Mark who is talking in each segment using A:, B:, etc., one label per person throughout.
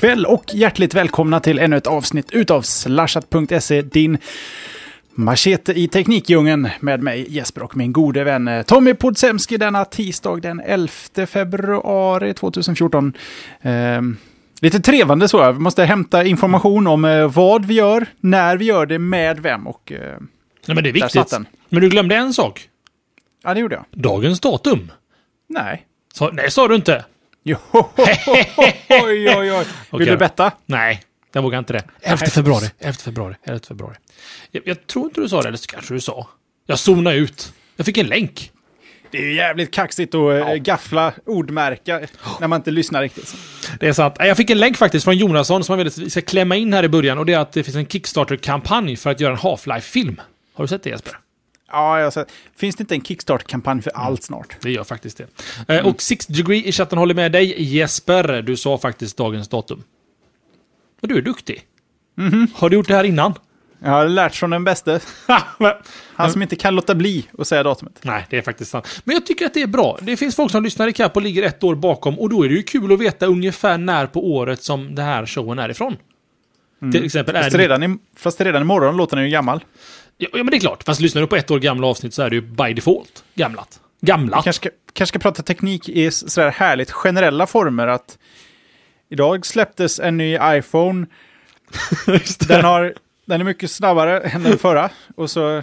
A: kväll och hjärtligt välkomna till ännu ett avsnitt utav slashat.se, din machete i teknikdjungeln med mig Jesper och min gode vän eh, Tommy Podsemski denna tisdag den 11 februari 2014. Eh, lite trevande så, vi måste hämta information om eh, vad vi gör, när vi gör det, med vem och... Eh,
B: Nej, men det är viktigt. Men du glömde en sak.
A: Ja, det gjorde jag.
B: Dagens datum.
A: Nej.
B: Så, nej, sa du inte.
A: Jo, oj, oj, oj. Vill du betta?
B: Nej, jag vågar inte det. 11 februari. 11 februari. 11 februari. Jag, jag tror inte du sa det, eller så kanske du sa. Jag zonade ut. Jag fick en länk.
A: Det är ju jävligt kaxigt att eh, gaffla ordmärka när man inte lyssnar riktigt.
B: Det är sant. Jag fick en länk faktiskt från Jonasson som han ville att vi ska klämma in här i början. Och det är att det finns en Kickstarter-kampanj för att göra en Half-Life-film. Har du sett det Jesper?
A: Ja, sett. Finns det inte en Kickstart-kampanj för allt snart?
B: Det gör faktiskt det. Eh, Och Six Degree i chatten håller med dig. Jesper, du sa faktiskt dagens datum. Och du är duktig. Har du gjort det här innan?
A: Jag har lärt från den bästa.
B: Men-
A: Han som inte kan låta bli att säga datumet.
B: Nej, det är faktiskt sant. Men jag tycker att det är bra. Det finns folk som lyssnar i kapp och ligger ett år bakom och då är det ju kul att veta ungefär när på året som det här showen är ifrån. Till exempel är
A: Fast
B: det...
A: redan, i, fast redan imorgon låter den ju gammal.
B: Ja, men det är klart. Fast lyssnar du på ett år gamla avsnitt så är det ju by default gamlat. Gamla.
A: Vi kanske ska, kanske ska prata teknik i sådär härligt generella former. att Idag släpptes en ny iPhone. Den, har, den är mycket snabbare än den förra. Och så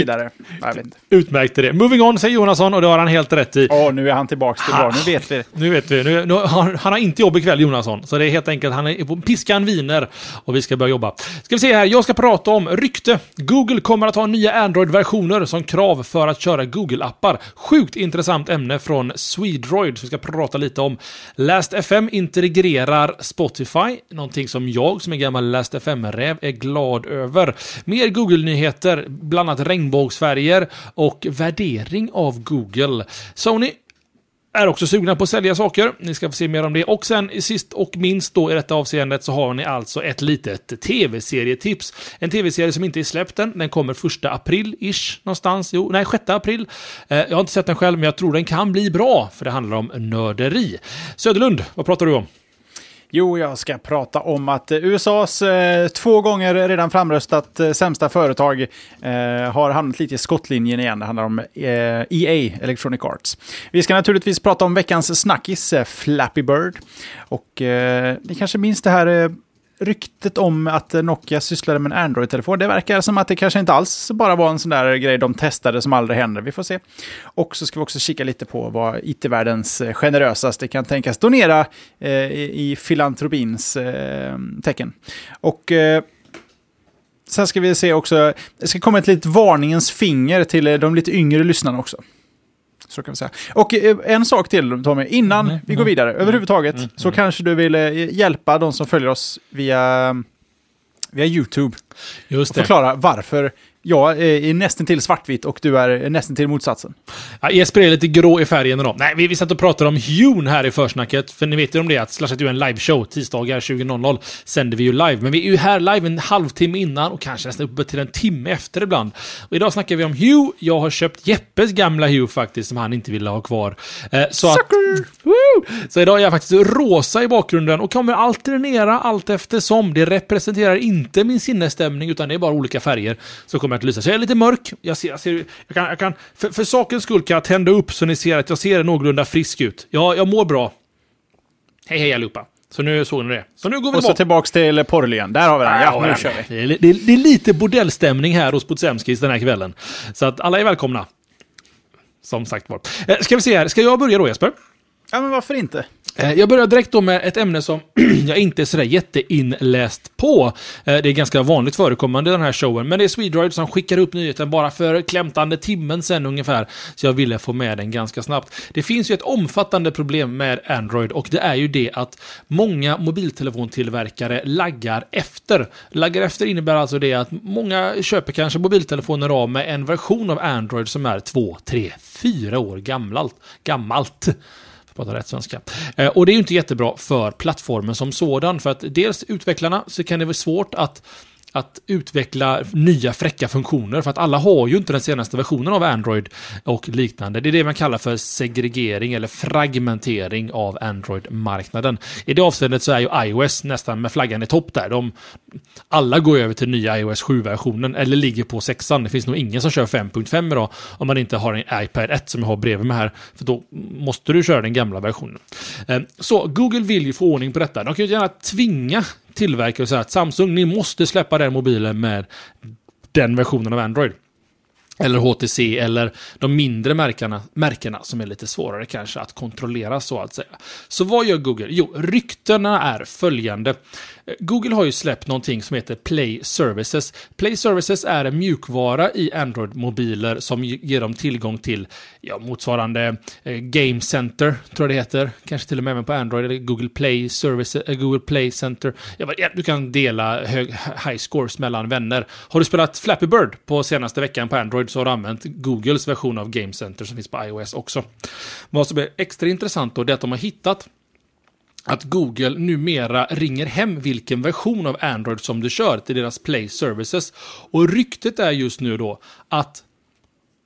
A: vidare. Vet inte.
B: Utmärkte det. Moving on, säger Jonasson och det har han helt rätt i.
A: Åh, nu är han tillbaka till bra. Nu vet vi.
B: Nu vet vi. Nu, nu, har- han har inte jobb ikväll, Jonasson. Så det är helt enkelt, han är på piskan viner och vi ska börja jobba. Ska vi se här, jag ska prata om rykte. Google kommer att ha nya Android-versioner som krav för att köra Google-appar. Sjukt intressant ämne från Swedroid som vi ska prata lite om. Last.fm integrerar Spotify, någonting som jag som är gammal Last.fm-räv är glad över. Mer Google-nyheter, bland annat regnbågsfärger och värdering av Google. Sony är också sugna på att sälja saker. Ni ska få se mer om det. Och sen sist och minst då i detta avseendet så har ni alltså ett litet tv-serietips. En tv-serie som inte är släppt än. Den kommer första april-ish någonstans. Jo, nej, sjätte april. Eh, jag har inte sett den själv, men jag tror den kan bli bra, för det handlar om nörderi. Söderlund, vad pratar du om?
A: Jo, jag ska prata om att eh, USAs eh, två gånger redan framröstat eh, sämsta företag eh, har hamnat lite i skottlinjen igen. Det handlar om eh, EA, Electronic Arts. Vi ska naturligtvis prata om veckans snackis, eh, Flappy Bird. Och eh, ni kanske minns det här eh, ryktet om att Nokia sysslade med en Android-telefon. Det verkar som att det kanske inte alls bara var en sån där grej de testade som aldrig hände. Vi får se. Och så ska vi också kika lite på vad IT-världens eh, generösaste kan tänkas donera eh, i, i filantropins eh, tecken. Och eh, sen ska vi se också, det ska komma ett litet varningens finger till eh, de lite yngre lyssnarna också. Så kan vi säga. Och eh, en sak till Tommy, innan
B: Nej,
A: vi går
B: nej.
A: vidare, överhuvudtaget,
B: mm,
A: så kanske du vill eh, hjälpa de som följer oss via, via YouTube.
B: Just
A: Och förklara varför jag är nästan till svartvitt och du är nästan till motsatsen.
B: Ja, Jesper är lite grå i färgen idag. Nej, vi, vi satt och pratade om Hune här i försnacket. För ni vet ju om det att Slashat är en liveshow. Tisdagar 20.00 sänder vi ju live. Men vi är ju här live en halvtimme innan och kanske nästan uppe till en timme efter ibland. Och idag snackar vi om Hue. Jag har köpt Jeppes gamla Hue faktiskt, som han inte ville ha kvar. Eh, så att, Woo! Så idag är jag faktiskt rosa i bakgrunden och kommer alternera allt eftersom. Det representerar inte min sinnesstämning utan det är bara olika färger som kommer att lysa. Så jag är lite mörk. Jag, ser, jag, ser, jag kan, jag kan, för, för sakens skull kan jag tända upp så ni ser att jag ser någorlunda frisk ut. Jag, jag mår bra. Hej hej allihopa. Så nu såg ni det. Så nu går vi
A: Och så
B: bort.
A: tillbaks till porrligen. Där har vi den. Ja, nu kör vi.
B: Det är, det, är, det är lite bordellstämning här hos Podsemskis den här kvällen. Så att alla är välkomna. Som sagt var. Eh, Ska vi se här. Ska jag börja då Jesper?
A: Ja, men varför inte?
B: Eh, jag börjar direkt då med ett ämne som jag inte är sådär jätteinläst på. Eh, det är ganska vanligt förekommande i den här showen, men det är Swedroid som skickar upp nyheten bara för klämtande timmen sen ungefär. Så jag ville få med den ganska snabbt. Det finns ju ett omfattande problem med Android och det är ju det att många mobiltelefontillverkare laggar efter. Laggar efter innebär alltså det att många köper kanske mobiltelefoner av med en version av Android som är 2, 3, 4 år gammalt. gammalt prata rätt svenska. Eh, och det är ju inte jättebra för plattformen som sådan, för att dels utvecklarna så kan det vara svårt att att utveckla nya fräcka funktioner, för att alla har ju inte den senaste versionen av Android och liknande. Det är det man kallar för segregering eller fragmentering av Android-marknaden. I det avseendet så är ju iOS nästan med flaggan i topp där. De, alla går över till nya iOS 7-versionen, eller ligger på sexan. Det finns nog ingen som kör 5.5 idag, om man inte har en iPad 1 som jag har bredvid mig här, för då måste du köra den gamla versionen. Ehm, så Google vill ju få ordning på detta. De kan ju gärna tvinga tillverkare och säga att Samsung, ni måste släppa den mobilen med den versionen av Android. Eller HTC eller de mindre märkena, märkena som är lite svårare kanske att kontrollera så att säga. Så vad gör Google? Jo, ryktena är följande. Google har ju släppt någonting som heter Play Services. Play Services är en mjukvara i Android-mobiler som ger dem tillgång till ja, motsvarande eh, Game Center, tror jag det heter. Kanske till och med även på Android, eller Google Play Service, eh, Google Play Center. Ja, ja, du kan dela hög, high scores mellan vänner. Har du spelat Flappy Bird på senaste veckan på Android så har du använt Googles version av Game Center som finns på iOS också. Vad som är extra intressant då, det är att de har hittat att Google numera ringer hem vilken version av Android som du kör till deras Play Services. Och ryktet är just nu då att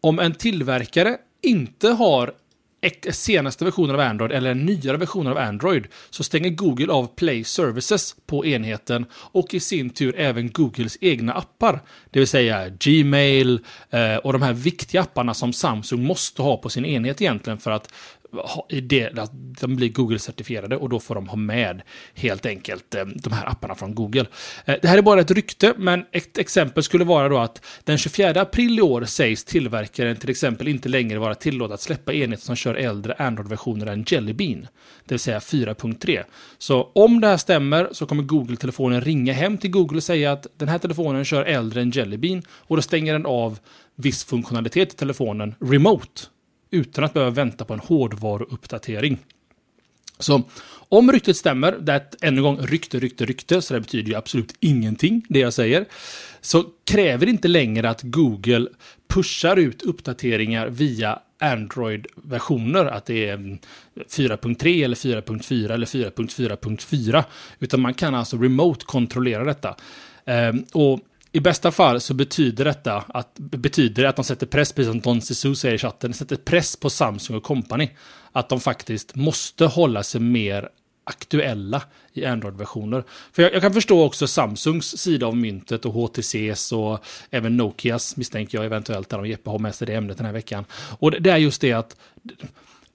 B: om en tillverkare inte har senaste versionen av Android eller en nyare version av Android så stänger Google av Play Services på enheten och i sin tur även Googles egna appar. Det vill säga Gmail eh, och de här viktiga apparna som Samsung måste ha på sin enhet egentligen för att i det, att de blir Google-certifierade och då får de ha med helt enkelt eh, de här apparna från Google. Eh, det här är bara ett rykte, men ett exempel skulle vara då att den 24 april i år sägs tillverkaren till exempel inte längre vara tillåten att släppa enheter som kör äldre Android-versioner än Jelly Bean, det vill säga 4.3. Så om det här stämmer så kommer Google-telefonen ringa hem till Google och säga att den här telefonen kör äldre än Jelly Bean och då stänger den av viss funktionalitet i telefonen remote utan att behöva vänta på en hårdvaruuppdatering. Så om ryktet stämmer, det är ett, ännu en gång rykte, rykte, rykte, så det betyder ju absolut ingenting, det jag säger, så kräver det inte längre att Google pushar ut uppdateringar via Android-versioner, att det är mm, 4.3 eller 4.4 eller 4.4.4, utan man kan alltså remote kontrollera detta. Ehm, och i bästa fall så betyder detta att, betyder det att de sätter press, precis som Don Sisu säger i chatten, sätter press på Samsung och company. Att de faktiskt måste hålla sig mer aktuella i Android-versioner. För jag, jag kan förstå också Samsungs sida av myntet och HTCs och även Nokias misstänker jag eventuellt, där de Jeppe har med sig det ämnet den här veckan. Och det, det är just det att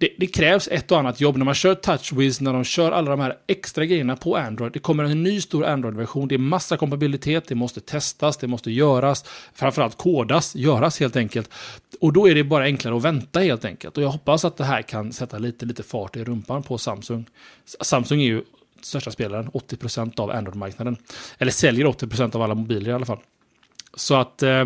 B: det, det krävs ett och annat jobb när man kör TouchWiz, när de kör alla de här extra grejerna på Android. Det kommer en ny stor Android-version, det är massa kompatibilitet, det måste testas, det måste göras, framförallt kodas, göras helt enkelt. Och då är det bara enklare att vänta helt enkelt. Och jag hoppas att det här kan sätta lite, lite fart i rumpan på Samsung. Samsung är ju största spelaren, 80% av Android-marknaden. Eller säljer 80% av alla mobiler i alla fall. Så att... Eh,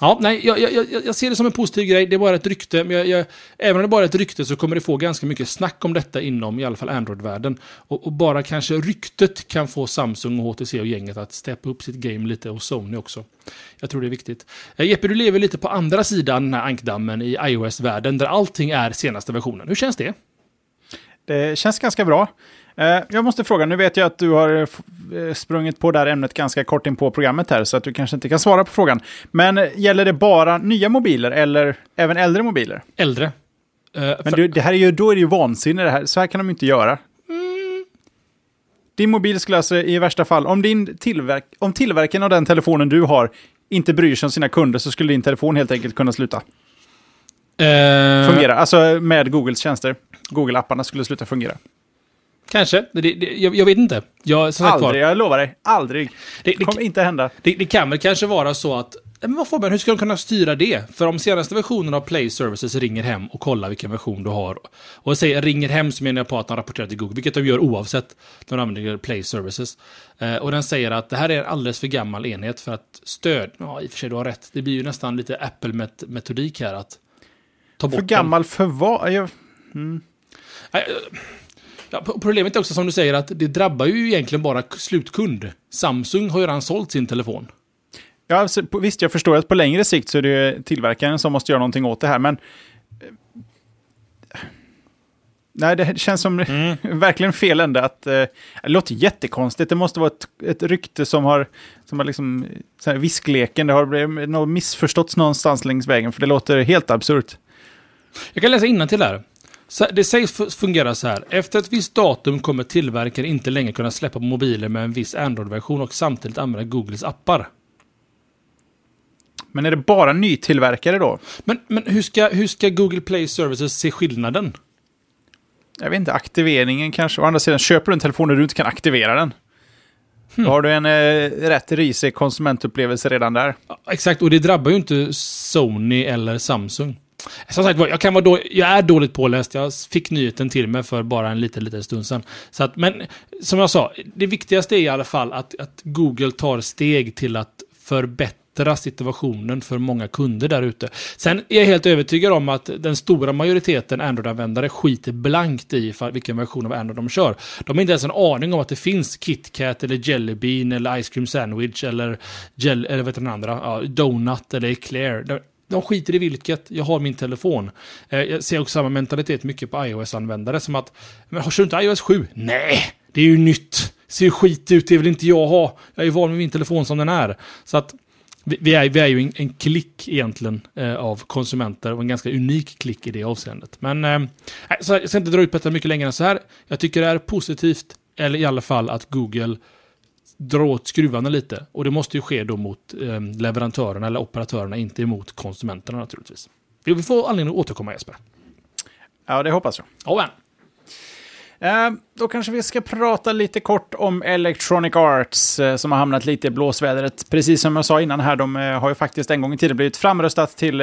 B: Ja, nej, jag, jag, jag, jag ser det som en positiv grej. Det är bara ett rykte. Men jag, jag, även om det bara är ett rykte så kommer det få ganska mycket snack om detta inom i alla fall Android-världen. Och, och bara kanske ryktet kan få Samsung och HTC och gänget att steppa upp sitt game lite och Sony också. Jag tror det är viktigt. Eh, Jeppe, du lever lite på andra sidan den här ankdammen i iOS-världen där allting är senaste versionen. Hur känns det?
A: Det känns ganska bra. Eh, Jag måste fråga, nu vet jag att du har eh, sprungit på det här ämnet ganska kort in på programmet här, så att du kanske inte kan svara på frågan. Men eh, gäller det bara nya mobiler eller även äldre mobiler?
B: Äldre. Eh,
A: Men du, det här är ju, då är det ju vansinne det här. Så här kan de inte göra. Din mobil skulle alltså i värsta fall, om, din tillverk, om tillverkaren av den telefonen du har inte bryr sig om sina kunder så skulle din telefon helt enkelt kunna sluta
B: eh,
A: fungera. Alltså med Googles tjänster. Google-apparna skulle sluta fungera.
B: Kanske. Det, det, jag, jag vet inte. Jag, som var,
A: Aldrig, jag lovar dig. Aldrig.
B: Det-
A: Det kommer inte hända.
B: Det, det kan väl kanske vara så att Men vad Fabian, hur ska de kunna styra det? För om senaste versionen av Play Services ringer hem och kollar vilken version du har. Och säger ringer hem så menar jag på att de rapporterar till Google, vilket de gör oavsett när de använder Play Services. Eh, och den säger att det här är en alldeles för gammal enhet för att stöd... Ja, i och för sig, du har rätt. Det blir ju nästan lite Apple-metodik här att ta bort
A: För gammal för vad? Jag-
B: den. Ja, problemet är också som du säger att det drabbar ju egentligen bara slutkund. Samsung har ju redan sålt sin telefon.
A: Ja, visst, jag förstår att på längre sikt så är det tillverkaren som måste göra någonting åt det här, men... eh, Nej, det känns som verkligen fel ände att... eh, Det låter jättekonstigt. Det måste vara ett, ett rykte som har... Som har liksom... Så här, viskleken, det har något missförståtts någonstans längs vägen, för det låter helt absurt.
B: Jag kan läsa till här. Så Det sägs fungera så här. Efter ett visst datum kommer tillverkaren inte längre kunna släppa mobiler med en viss Android-version och samtidigt använda Googles appar.
A: Men är det bara nytillverkare då?
B: Men, men hur, ska, hur ska Google Play Services se skillnaden?
A: Jag vet inte, aktiveringen kanske. Å andra sidan, köper du en telefon där du inte kan aktivera den. Då har du en eh, rätt risig konsumentupplevelse redan där.
B: Ja, Exakt, och det drabbar ju inte Sony eller Samsung. Som sagt var, jag, kan vara då, jag är dåligt påläst. Jag fick nyheten till mig för bara en liten, liten stund sedan. Så att, men som jag sa, det viktigaste är i alla fall att, att Google tar steg till att förbättra situationen för många kunder där ute. Sen är jag helt övertygad om att den stora majoriteten Android-användare skiter blankt i vilken version av Android de kör. De har inte ens en aning om att det finns KitKat eller Jelly Bean eller Ice Cream Sandwich eller, gel, eller vad heter den andra? Ja, Donut eller Eclair. De, skiter i vilket, jag har min telefon. Eh, jag ser också samma mentalitet mycket på iOS-användare som att, men har du inte iOS 7? Nej, det är ju nytt. Ser ju skit ut, det vill inte jag ha. Jag är van med min telefon som den är. Så att vi, är, vi är ju en, en klick egentligen eh, av konsumenter och en ganska unik klick i det avseendet. Men eh, så jag ska inte dra ut på detta mycket längre än så här. Jag tycker det är positivt, eller i alla fall att Google drar åt skruvarna lite. Och det måste ju ske då mot eh, leverantörerna eller operatörerna, inte emot konsumenterna naturligtvis. Vi får anledning att återkomma Jesper.
A: Ja, det hoppas jag.
B: Ja, men.
A: Eh, Eh, då kanske vi ska prata lite kort om Electronic Arts eh, som har hamnat lite i blåsvädret. Precis som jag sa innan här, de eh, har ju faktiskt en gång i tiden blivit framröstat till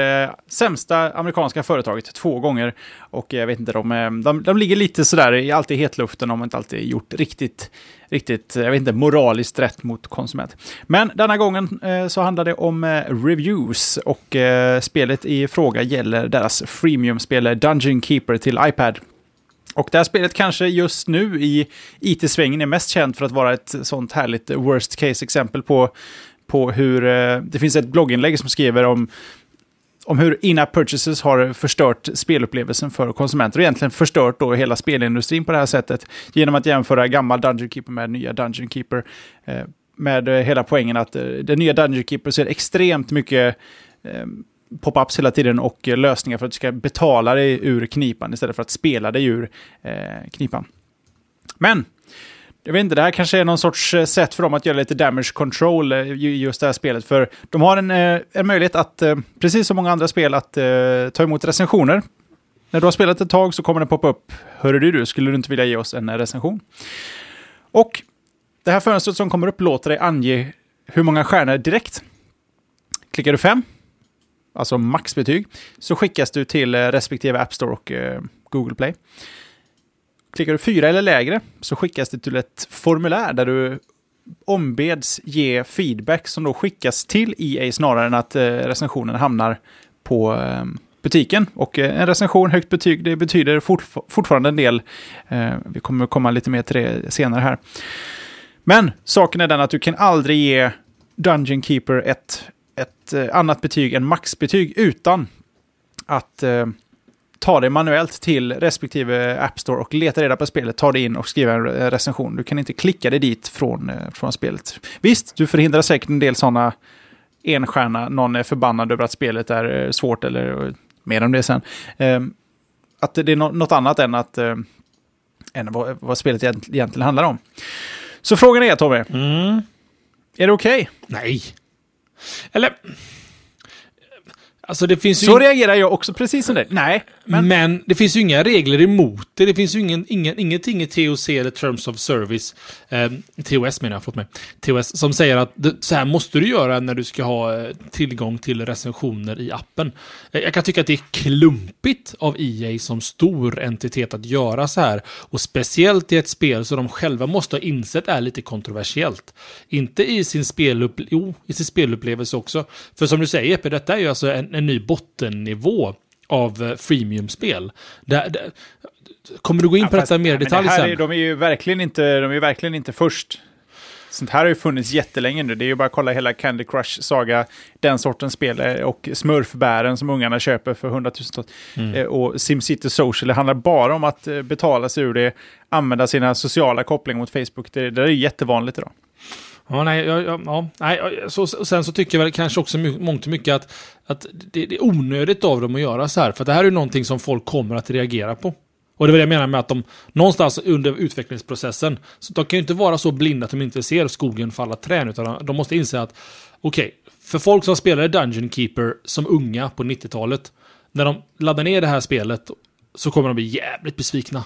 A: sämsta amerikanska företaget två gånger. Och jag vet inte, de, de, de ligger lite sådär i alltid hetluften om inte alltid gjort riktigt, riktigt, jag vet inte, moraliskt rätt mot konsument. Men denna gången eh, så handlar det om eh, reviews och eh, spelet i fråga gäller deras freemium-spel Dungeon Keeper till iPad. Och det här spelet kanske just nu i IT-svängen är mest känt för att vara ett sånt härligt worst case-exempel på, på hur... Eh, det finns ett blogginlägg som skriver om, om hur in-app purchases har förstört spelupplevelsen för konsumenter och egentligen förstört då hela spelindustrin på det här sättet genom att jämföra gammal Dungeon Keeper med nya Dungeon Keeper. eh, Med eh, hela poängen att eh, den nya Dungeon Keeper ser extremt mycket eh, pop-ups hela tiden och lösningar för att du ska betala dig ur knipan istället för att spela dig ur eh, knipan. Men, jag vet inte, det här kanske är någon sorts eh, sätt för dem att göra lite damage control eh, i just det här spelet. För de har en, eh, en möjlighet att, precis som många andra spel, att eh, ta emot recensioner. När du har spelat ett tag så kommer det poppa upp, hörru du, du, skulle du inte vilja ge oss en recension? Och det här fönstret som kommer upp låter dig ange hur många stjärnor direkt. Klickar du fem, alltså maxbetyg, så skickas du till eh, respektive App Store och eh, Google Play. Klickar du fyra eller lägre så skickas det till ett formulär där du ombeds ge feedback som då skickas till EA snarare än att eh, recensionen hamnar på ehm, butiken. Och en recension, högt betyg, det betyder fortf- fortfarande en del. Vi kommer komma lite mer till det senare här. Men saken är den att du kan aldrig ge Dungeon Keeper ett, ett eh, annat betyg än maxbetyg utan att eh, ta det manuellt till respektive App Store och leta reda på spelet, ta det in och skriva en eh, recension. Du kan inte klicka dig dit från, från spelet. Visst, du förhindrar säkert en del sådana enstjärna, någon är förbannad över att spelet är svårt eller mer om det sen. Eh, att det är nå- något annat än, att, än vad, vad spelet egent- egentligen handlar om. Så frågan är, Tommy,
B: Mm.
A: är det okej?
B: Nej. Eller... Alltså det finns.
A: Så reagerar jag också precis som det. Nej,
B: Men...
A: men...
B: det finns ju inga regler emot det. Det finns ju ingen, ingen, ingenting i TOC eller Terms of Service, eh, TOS menar jag, förlåt mig, TOS, som säger att det, så här måste du göra när du ska ha eh, tillgång till recensioner i appen. Eh, jag kan tycka att det är klumpigt av EA som stor entitet att göra så här. Och speciellt i ett spel som de själva måste ha insett är lite kontroversiellt. Inte i sin, spelupp jo, i sin spelupplevelse också. För som du säger Jeppe, detta är ju alltså en, en ny bottennivå av eh, freemium-spel. Där, där, kommer du gå in
A: Ja,
B: på
A: fast-
B: detta mer i detalj
A: det här
B: sen?
A: är, De är ju verkligen inte, de är verkligen inte först. Sånt här har ju funnits jättelänge nu. Det är ju bara att kolla hela Candy Crush Saga, den sortens spel, eh, och Smurfbären som ungarna köper för hundratusentals.
B: Mm.
A: Eh, Och SimCity Social, det handlar bara om att betala sig ur det, använda sina sociala kopplingar mot Facebook. Det, det är jättevanligt idag.
B: Ja, nej, ja, ja, ja, nej, så, sen så tycker jag väl kanske också my- mångt och mycket att, att det, det är onödigt av dem att göra så här. För det här är ju någonting som folk kommer att reagera på. Och det är väl det jag menar med att de någonstans under utvecklingsprocessen, så de kan ju inte vara så blinda att de inte ser skogen falla trän. träd, utan de- måste inse att, okej, för folk som spelade Dungeon Keeper som unga på 90-talet, när de laddar ner det här spelet så kommer de bli jävligt besvikna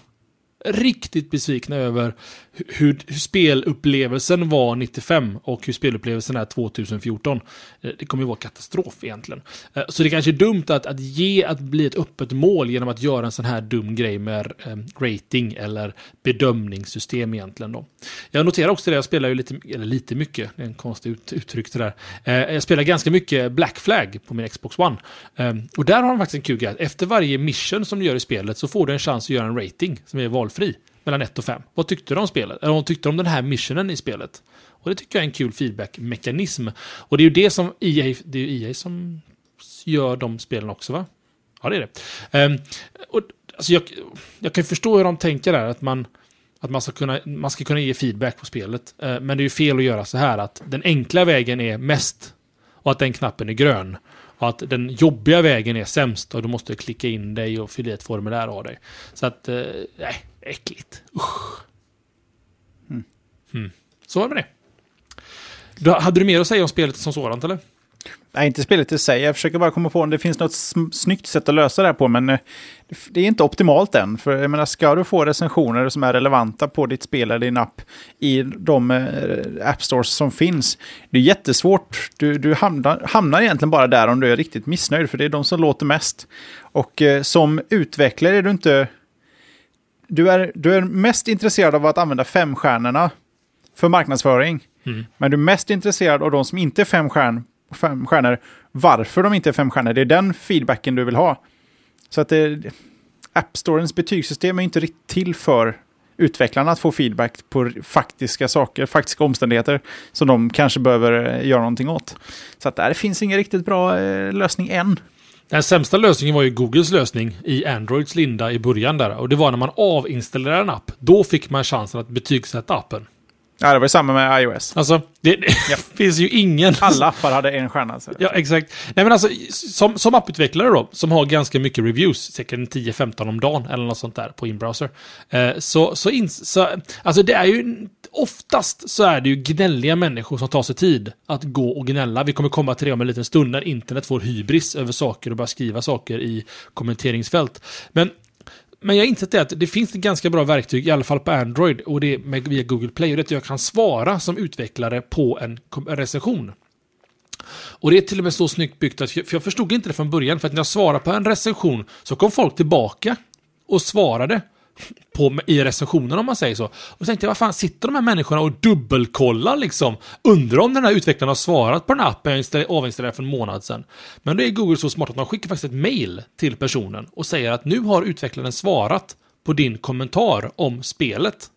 B: riktigt besvikna över hur, hur spelupplevelsen var 95 och hur spelupplevelsen är 2014. Eh, det kommer ju vara katastrof egentligen. Eh, så det kanske är dumt att, att ge att bli ett öppet mål genom att göra en sån här dum grej med eh, rating eller bedömningssystem egentligen då. Jag noterar också det, jag spelar ju lite, eller lite mycket, det är en konstig ut, uttryck det där. Jag spelar ganska mycket Black Flag på min Xbox One. Och där har de faktiskt en kul grej. Efter varje mission som du gör i spelet så får du en chans att göra en rating som är valfri. Mellan 1 och 5. Vad tyckte du om spelet? Eller vad tyckte du om den här missionen i spelet? Och det tycker jag är en kul feedback-mekanism. Och det är ju det som EA, det är ju EA som gör de spelen också va? Ja, det är det. Um, och, alltså jag, jag kan förstå hur de tänker där, att man, att man ska, kunna, man ska kunna ge feedback på spelet. Ehm, men det är ju fel att göra så här, att den enkla vägen är mest och att den knappen är grön. Och att den jobbiga vägen är sämst och du måste klicka in dig och fylla i ett formulär av dig. Så att, eh, nej, äckligt. Usch. Mm. Så var det med det. Då, hade du mer att säga om spelet som sådant eller?
A: Nej, inte spelet i sig. Jag försöker bara komma på om det finns något snyggt sätt att lösa det här på, men eh, det är inte optimalt än. För jag menar, ska du få recensioner som är relevanta på ditt spel eller din app i de eh, app stores som finns, det är jättesvårt. Du, du hamnar, hamnar egentligen bara där om du är riktigt missnöjd, för det är de som låter mest. Och eh, som utvecklare är du inte... Du är, du är mest intresserad av att använda femstjärnorna för marknadsföring.
B: Mm.
A: Men du är mest intresserad av de som inte är fem, stjärn, fem stjärnor, varför de inte är fem stjärnor. Det är den feedbacken du vill ha. Så att det, App Storens betygssystem är inte riktigt till för utvecklarna att få feedback på faktiska saker, faktiska omständigheter som de kanske behöver eh, göra någonting åt. Så att där finns ingen riktigt bra eh, lösning än.
B: Den sämsta lösningen var ju Googles lösning i Androids linda i början där. Och det var när man avinstallerade en app. Då fick man chansen att betygsätta appen.
A: Ja, det var ju samma med iOS.
B: Alltså, det, det finns ju ingen...
A: Alla appar hade en stjärna. Så.
B: Ja, exakt. Nej, men alltså, som, som apputvecklare då, som har ganska mycket reviews, säkert 10-15 om dagen eller något sånt där på in-browser. Eh, så, så, in, så, alltså det är ju, oftast så är det ju gnälliga människor som tar sig tid att gå och gnälla. Vi kommer komma till det om en liten stund när internet får hybris över saker och börjar skriva saker i kommenteringsfält. Men men jag har insett det att det finns ett ganska bra verktyg, i alla fall på Android, och det är med, via Google Play. Och det är att jag kan svara som utvecklare på en, en recension. Och det är till och med så snyggt byggt att, för jag förstod inte det från början, för att när jag svarade på en recension så kom folk tillbaka och svarade på, i recensionen om man säger så. Och så tänkte jag, vad fan sitter de här människorna och dubbelkollar liksom? Undrar om den här utvecklaren har svarat på den här appen jag avinstallerade för en månad sedan. Men då är Google så smart att de skickar faktiskt ett mail till personen och säger att nu har utvecklaren svarat på din kommentar om spelet.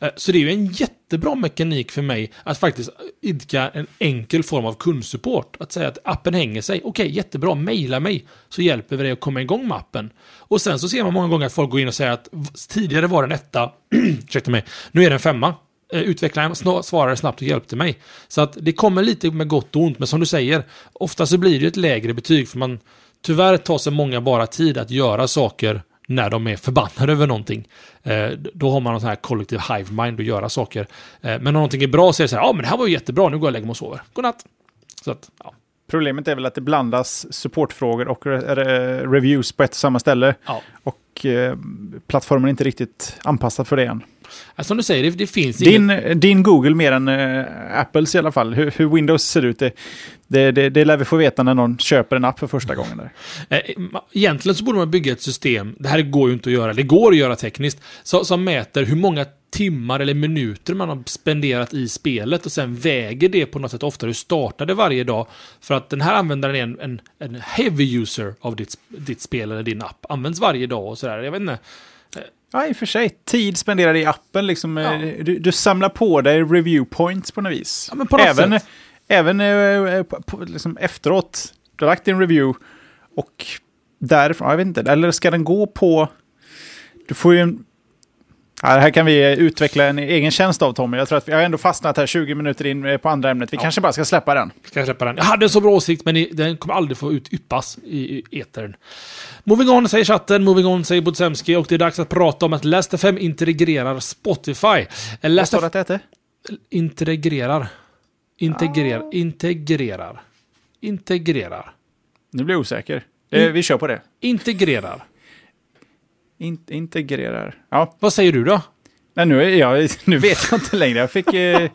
B: Eh, så det är ju en jättebra mekanik för mig att faktiskt idka en enkel form av kundsupport. Att säga att appen hänger sig. Okej, jättebra, mejla mig så hjälper vi dig att komma igång med appen. Och sen så ser man många gånger att folk går in och säger att tidigare var den etta, ursäkta mig, nu är den femma. Eh, utvecklaren svarade snabbt och hjälpte mig. Så att det kommer lite med gott och ont, men som du säger, ofta så blir det ett lägre betyg för man tyvärr tar sig många bara tid att göra saker när de är förbannade över någonting. Eh, då har man någon sån här kollektiv hive mind att göra saker. Eh, men om någonting är bra så är det så här, ja men det här var ju jättebra, nu går jag och lägger mig och sover. Godnatt. Så att, ja.
A: Problemet är väl att det blandas supportfrågor och re re reviews på ett och samma ställe.
B: Ja.
A: Och eh, plattformen är inte riktigt anpassad för det än.
B: Som du säger, det, det finns
A: Din,
B: inget...
A: din Google mer än eh, Apples i alla fall. Hur, hur Windows ser ut, det, det, det, det lär vi få veta när någon köper en app för första gången. Där.
B: Eh, Egentligen så borde man bygga ett system, det här går ju inte att göra, det går att göra tekniskt, så, som mäter hur många timmar eller minuter man har spenderat i spelet och sen väger det på något sätt ofta du startade varje dag. För att den här användaren är en, en, en heavy user av ditt, ditt spel eller din app. Används varje dag och sådär. Jag vet inte.
A: Ja, i och för sig. Tid spenderad i appen, liksom, eh,
B: Ja.
A: du, du samlar på dig review points på något vis.
B: Ja, på något
A: även
B: sätt.
A: även eh, på, på, liksom efteråt, du har lagt din review och därifrån, ja, jag vet inte, eller ska den gå på... Du får ju en... Ja, det här kan vi eh, utveckla en egen tjänst av Tommy. Jag tror att vi har ändå fastnat här 20 minuter in eh, på andra ämnet. Vi kanske bara ska släppa den.
B: Ska släppa den? Jag hade en så bra åsikt, men den kommer aldrig få ut yppas i, etern. Moving on säger chatten, moving on säger Bodsemski och det är dags att prata om att Last FM integrerar Spotify. Eh,
A: Vad
B: Last
A: står det att det heter?
B: integrerar. Integrerar. Integrerar. Integrerar.
A: Nu blir jag osäker. Eh,
B: Mm.
A: Vi kör på det.
B: Integrerar.
A: In, integrerar. Ja,
B: Vad säger du då?
A: Nej, nu, är jag, nu vet jag inte längre. Jag fick eh,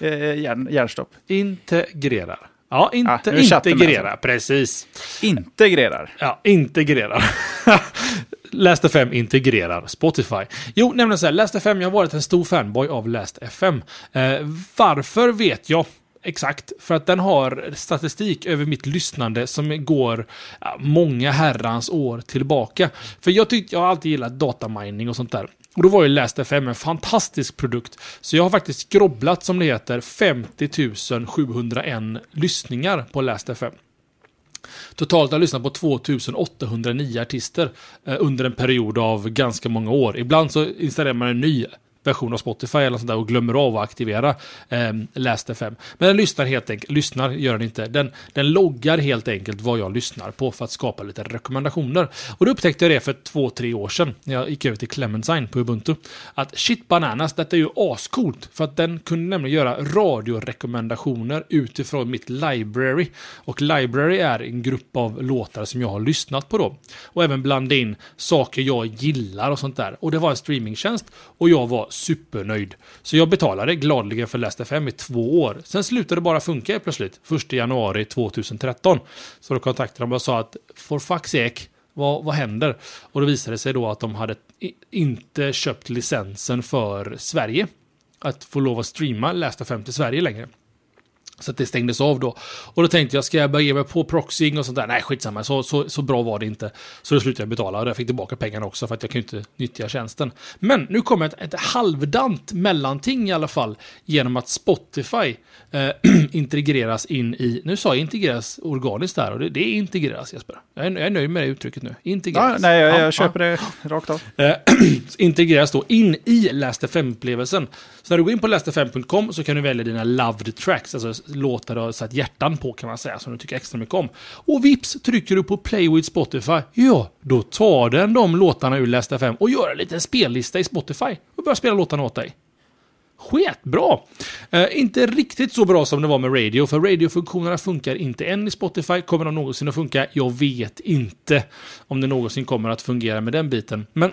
A: eh, hjärn, hjärnstopp.
B: Integrerar. Ja, inte
A: nu är chatten med,
B: integrera. Precis.
A: Integrerar.
B: Ja, integrerar. Last FM integrerar Spotify. Jo, nämligen så här, Last FM, jag har varit en stor fanboy av Last FM. Eh, varför vet jag exakt, för att den har statistik över mitt lyssnande som går många herrans år tillbaka. För jag tyckte, jag har alltid gillat datamining och sånt där. Och då var ju Last FM en fantastisk produkt. Så jag har faktiskt skrobblat, som det heter, 50 701 lyssningar på Last FM. Totalt har jag lyssnat på 2809 artister eh, under en period av ganska många år. Ibland så installerar man en ny version av Spotify eller sånt där och glömmer av att aktivera eh, Last FM. Men den lyssnar helt enkelt, lyssnar gör den inte. Den, den loggar helt enkelt vad jag lyssnar på för att skapa lite rekommendationer. Och då upptäckte jag det för två, tre år sedan när jag gick över till Clementine på Ubuntu. Att shit bananas, detta är ju ascoolt. För att den kunde nämligen göra radiorekommendationer utifrån mitt library. Och library är en grupp av låtar som jag har lyssnat på då. Och även blanda in saker jag gillar och sånt där. Och det var en streamingtjänst och jag var supernöjd. Så jag betalade gladeligen för Last FM i två år. Sen slutade det bara funka helt plötsligt. 1 januari 2013. Så då kontaktade de och sa att for fuck's sake, vad, vad händer? Och då visade det sig då att de hade inte köpt licensen för Sverige. Att få lov att streama Last FM till Sverige längre. Så att det stängdes av då. Och då tänkte jag, ska jag börja ge mig på proxying och sånt där? Nej, skitsamma. Så, så, så bra var det inte. Så då slutade jag betala och jag fick tillbaka pengarna också för att jag ju inte nyttja tjänsten. Men nu kommer ett, ett halvdant mellanting i alla fall genom att Spotify eh, integreras in i... Nu sa jag integreras organiskt där och det, det är integreras Jesper. Jag är, jag är nöjd med det uttrycket nu. Integreras.
A: Ja, nej, jag,
B: Ja,
A: jag
B: ja.
A: köper det rakt av.
B: Eh, integreras då in i Last FM-upplevelsen. Så när du går in på lastfm.com så kan du välja dina loved tracks, alltså låtar du har satt hjärtan på kan man säga, som du tycker extra mycket om. Och vips trycker du på Play with Spotify, ja, då tar den de låtarna ur Last FM och gör en liten spellista i Spotify och börjar spela låtarna åt dig. Sketbra! Eh, inte riktigt så bra som det var med radio, för radiofunktionerna funkar inte än i Spotify. Kommer de någonsin att funka? Jag vet inte om det någonsin kommer att fungera med den biten. Men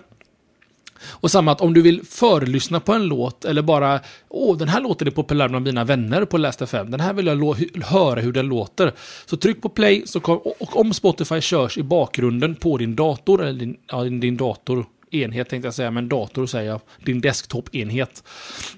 B: och samma att om du vill förlyssna på en låt eller bara Åh, den här låten är populär bland mina vänner på Last FM. Den här vill jag höra hur den låter. Så tryck på play så kom, och, och om Spotify körs i bakgrunden på din dator, eller din, ja, din dator enhet tänkte jag säga, men dator säger jag, din desktop-enhet.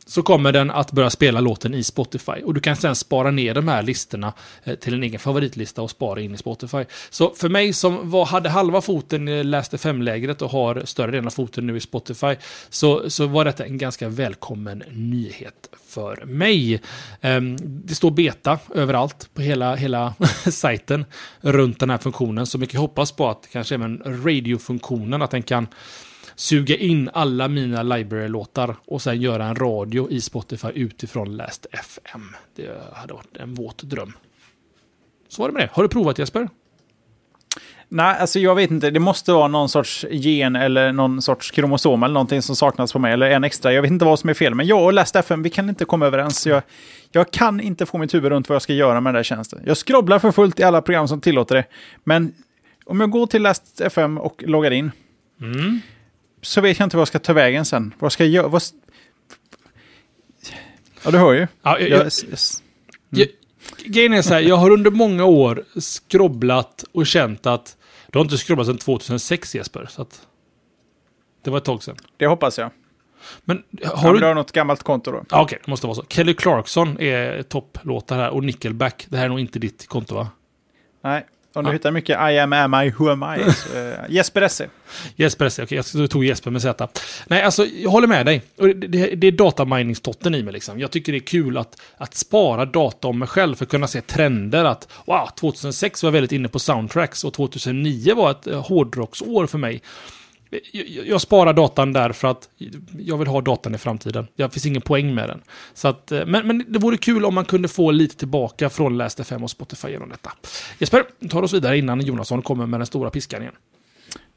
B: Så kommer den att börja spela låten i Spotify. Och du kan sedan spara ner de här listorna eh, till en egen favoritlista och spara in i Spotify. Så för mig som var, hade halva foten i Läste Fem-lägret och har större delen av foten nu i Spotify, så, så var detta en ganska välkommen nyhet för mig. Ehm, det står beta överallt på hela, hela sajten runt den här funktionen. Så mycket hoppas på att kanske även radiofunktionen, att den kan suga in alla mina library-låtar och sen göra en radio i Spotify utifrån Last FM. Det hade varit en våt dröm. Så var det med det. Har du provat Jesper?
A: Nej, alltså jag vet inte. Det måste vara någon sorts gen eller någon sorts kromosom eller någonting som saknas på mig. Eller en extra. Jag vet inte vad som är fel. Men jag och Last FM, vi kan inte komma överens. Jag, jag kan inte få mitt huvud runt vad jag ska göra med den där tjänsten. Jag skrobblar för fullt i alla program som tillåter det. Men om jag går till Last FM och loggar in.
B: Mm.
A: Så vet jag inte vad jag ska ta vägen sen. Vad ska jag göra? Vad... Ja, du hör ju.
B: Ja, jag,
A: Jag,
B: jag, jag, grejen är så här, jag har under många år skrobblat och känt att du har inte skrobblat sedan 2006 Jesper. Så att det var ett tag sedan.
A: det hoppas jag.
B: Men
A: Har
B: har
A: du...
B: du...
A: har något gammalt konto då?
B: Ja, Okej, det måste vara så. Kelly Clarkson är topplåtar här och Nickelback. Det här är nog inte ditt konto va?
A: Nej. Om du
B: Ja.
A: hittar mycket I am, am I, who am I? Så, eh, Jesper Esse.
B: Jesper S. Okej, jag tog Jesper med Z. Nej, alltså, jag håller med dig. Det, det, det är dataminingstotten i mig. Liksom. Jag tycker det är kul att, att spara data om mig själv för att kunna se trender. Att wow, 2006 var jag väldigt inne på soundtracks och 2009 var ett eh, hårdrocksår för mig. Jag, sparar datan där för att jag vill ha datan i framtiden. Det finns ingen poäng med den. Så att, eh, men, men det vore kul om man kunde få lite tillbaka från Last FM och Spotify genom detta. Jesper, tar oss vidare innan Jonasson kommer med den stora piskan igen.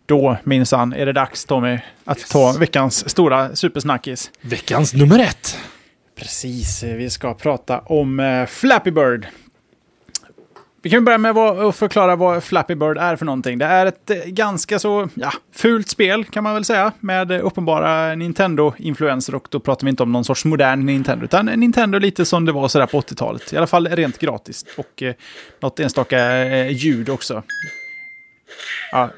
A: Då minsann är det dags Tommy att ta veckans stora supersnackis.
B: Veckans nummer ett.
A: Precis, eh, vi ska prata om eh, Flappy Bird. Vi kan börja med att förklara vad Flappy Bird är för någonting. Det är ett eh, ganska så ja, fult spel kan man väl säga med uppenbara Nintendo-influenser och då pratar vi inte om någon sorts modern Nintendo utan Nintendo lite som det var sådär på 80-talet. I alla fall rent gratis och eh, något enstaka eh, ljud också. Ja,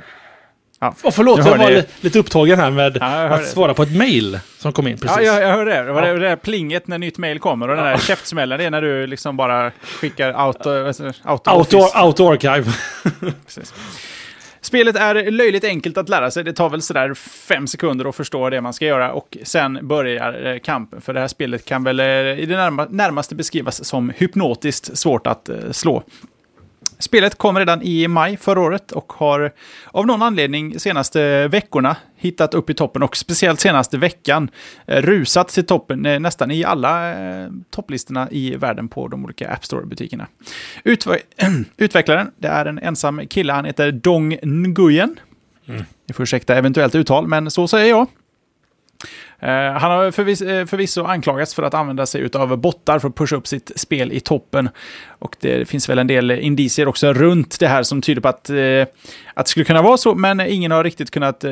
B: Oh, förlåt, jag
A: hör
B: var li- lite upptagen här med
A: Ja, jag
B: att
A: det.
B: svara på ett mail som kom in precis.
A: Ja, jag, jag hör det. Det var
B: Ja.
A: det, det där plinget när nytt mail kommer och den där käftsmällen, det är när du liksom bara skickar auto... auto,
B: Auto, auto archive.
A: Precis. Spelet är löjligt enkelt att lära sig. Det tar väl sådär fem sekunder att förstå det man ska göra och sen börjar eh, kampen. För det här spelet kan väl eh, i det närma, närmaste beskrivas som hypnotiskt svårt att eh, slå. Spelet kom redan i maj förra året och har av någon anledning senaste veckorna hittat upp i toppen och speciellt senaste veckan eh, rusat till toppen eh, nästan i alla eh, topplistorna i världen på de olika App Store-butikerna. Utve- utvecklaren, det är en ensam kille, han heter Dong Nguyen. Ni får ursäkta eventuellt uttal, men så säger jag. Eh, han har förvis eh, förvisso anklagats för att använda sig av bottar för att pusha upp sitt spel i toppen. Och det finns väl en del indicier också runt det här som tyder på att, eh, att det skulle kunna vara så, men ingen har riktigt kunnat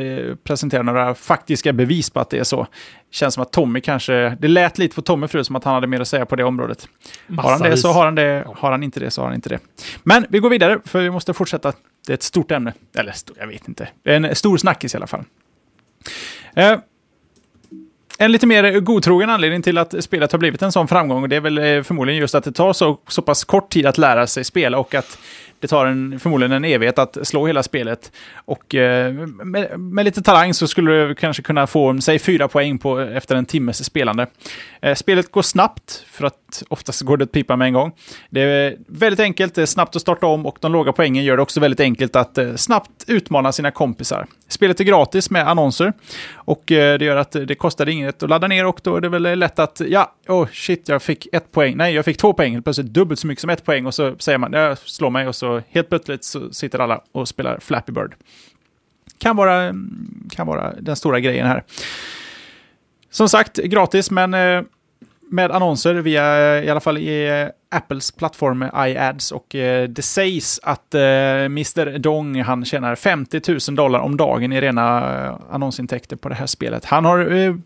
A: presentera några faktiska bevis på att det är så. Känns som att Tommy kanske, det lät lite på Tommy förut som att han hade mer att säga på det området. Har han det så har han det, har han inte det så har han inte det. Men vi går vidare, för vi måste fortsätta. Det är ett stort ämne. Eller, jag vet inte. Det är en stor snackis i alla fall. En lite mer godtrogen anledning till att spelet har blivit en sån framgång, och det är väl eh, förmodligen just att det tar så, så pass kort tid att lära sig spela och att det tar en, förmodligen en evighet att slå hela spelet. Och eh, med, med lite talang så skulle du kanske kunna få, säg fyra poäng på, efter en timmes spelande. Eh, spelet går snabbt, för att oftast går det att pipa med en gång. Det är väldigt enkelt, det är snabbt att starta om och de låga poängen gör det också väldigt enkelt att eh, snabbt utmana sina kompisar. Spelet är gratis med annonser. Och eh, det gör att det kostar inget att ladda ner och då är det väl lätt att, ja, oh shit, jag fick ett poäng, nej, jag fick två poäng, Helt plötsligt dubbelt så mycket som ett poäng. Och så säger man, jag slår mig. Och så helt plötsligt så sitter alla och spelar Flappy Bird. Kan vara, mm, kan vara den stora grejen här. Som sagt, gratis, men eh, med annonser via, i alla fall i eh, Apples plattform iAds. Och eh, det sägs att eh, Mr Dong, han tjänar 50 000 dollar om dagen i rena annonsintäkter på det här spelet. Han har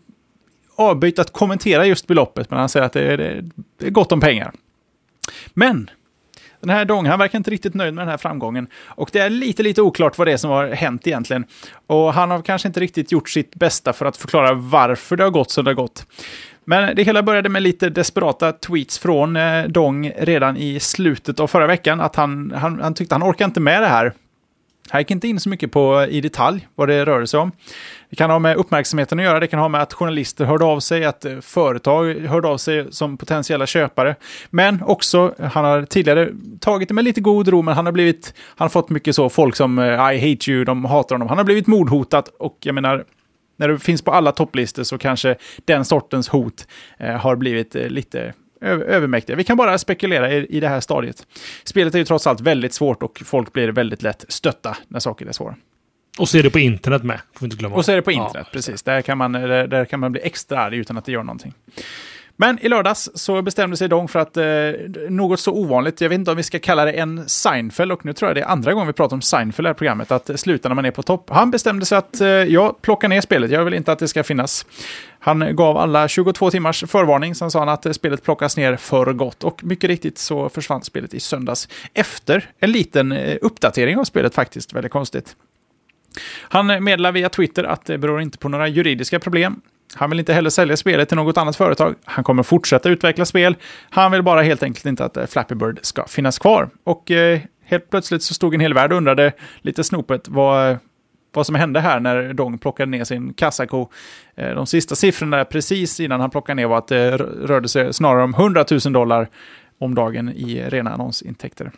A: avböjt att kommentera just beloppet, men han säger att det är, det är gott om pengar. Men den här Dong, han verkar inte riktigt nöjd med den här framgången. Och det är lite, lite oklart vad det är som har hänt egentligen. Och han har kanske inte riktigt gjort sitt bästa för att förklara varför det har gått som det har gått. Men det hela började med lite desperata tweets från eh, Dong redan i slutet av förra veckan. Att han, han, han tyckte han orkade inte med det här. Han gick inte in så mycket på eh, i detalj vad det rörde sig om. Det kan ha med uppmärksamheten att göra, det kan ha med att journalister hörde av sig, att eh, företag hörde av sig som potentiella köpare. Men också, han har tidigare tagit det med lite god ro, men han har blivit, han har fått mycket så, folk som eh, I hate you, de hatar honom. Han har blivit mordhotad och jag menar, när du finns på alla topplistor så kanske den sortens hot eh, har blivit eh, lite övermäktiga. Vi kan bara spekulera i, i det här stadiet. Spelet är ju trots allt väldigt svårt och folk blir väldigt lätt stötta när saker är svåra.
B: Och så är det på internet med, får inte glömma.
A: Och så är det på internet, ja, precis. Där kan, man, där, där kan man bli extra arg utan att det gör någonting. Men i lördags så bestämde sig Dong för att eh, något så ovanligt, jag vet inte om vi ska kalla det en Seinfeld, och nu tror jag det är andra gången vi pratar om Seinfeld i det här programmet, att eh, sluta när man är på topp. Han bestämde sig att eh, jag plockar ner spelet, jag vill inte att det ska finnas. Han gav alla 22 timmars förvarning, sen sa han att eh, spelet plockas ner för gott. Och mycket riktigt så försvann spelet i söndags efter en liten eh, uppdatering av spelet faktiskt, väldigt konstigt. Han meddelar via Twitter att det beror inte på några juridiska problem. Han vill inte heller sälja spelet till något annat företag. Han kommer fortsätta utveckla spel. Han vill bara helt enkelt inte att eh, Flappy Bird ska finnas kvar. Och eh, helt plötsligt så stod en hel värld och undrade lite snopet vad, vad som hände här när Dong plockade ner sin kassako. Eh, de sista siffrorna precis innan han plockade ner var att det rörde sig snarare om 100 000 dollar om dagen i rena annonsintäkter.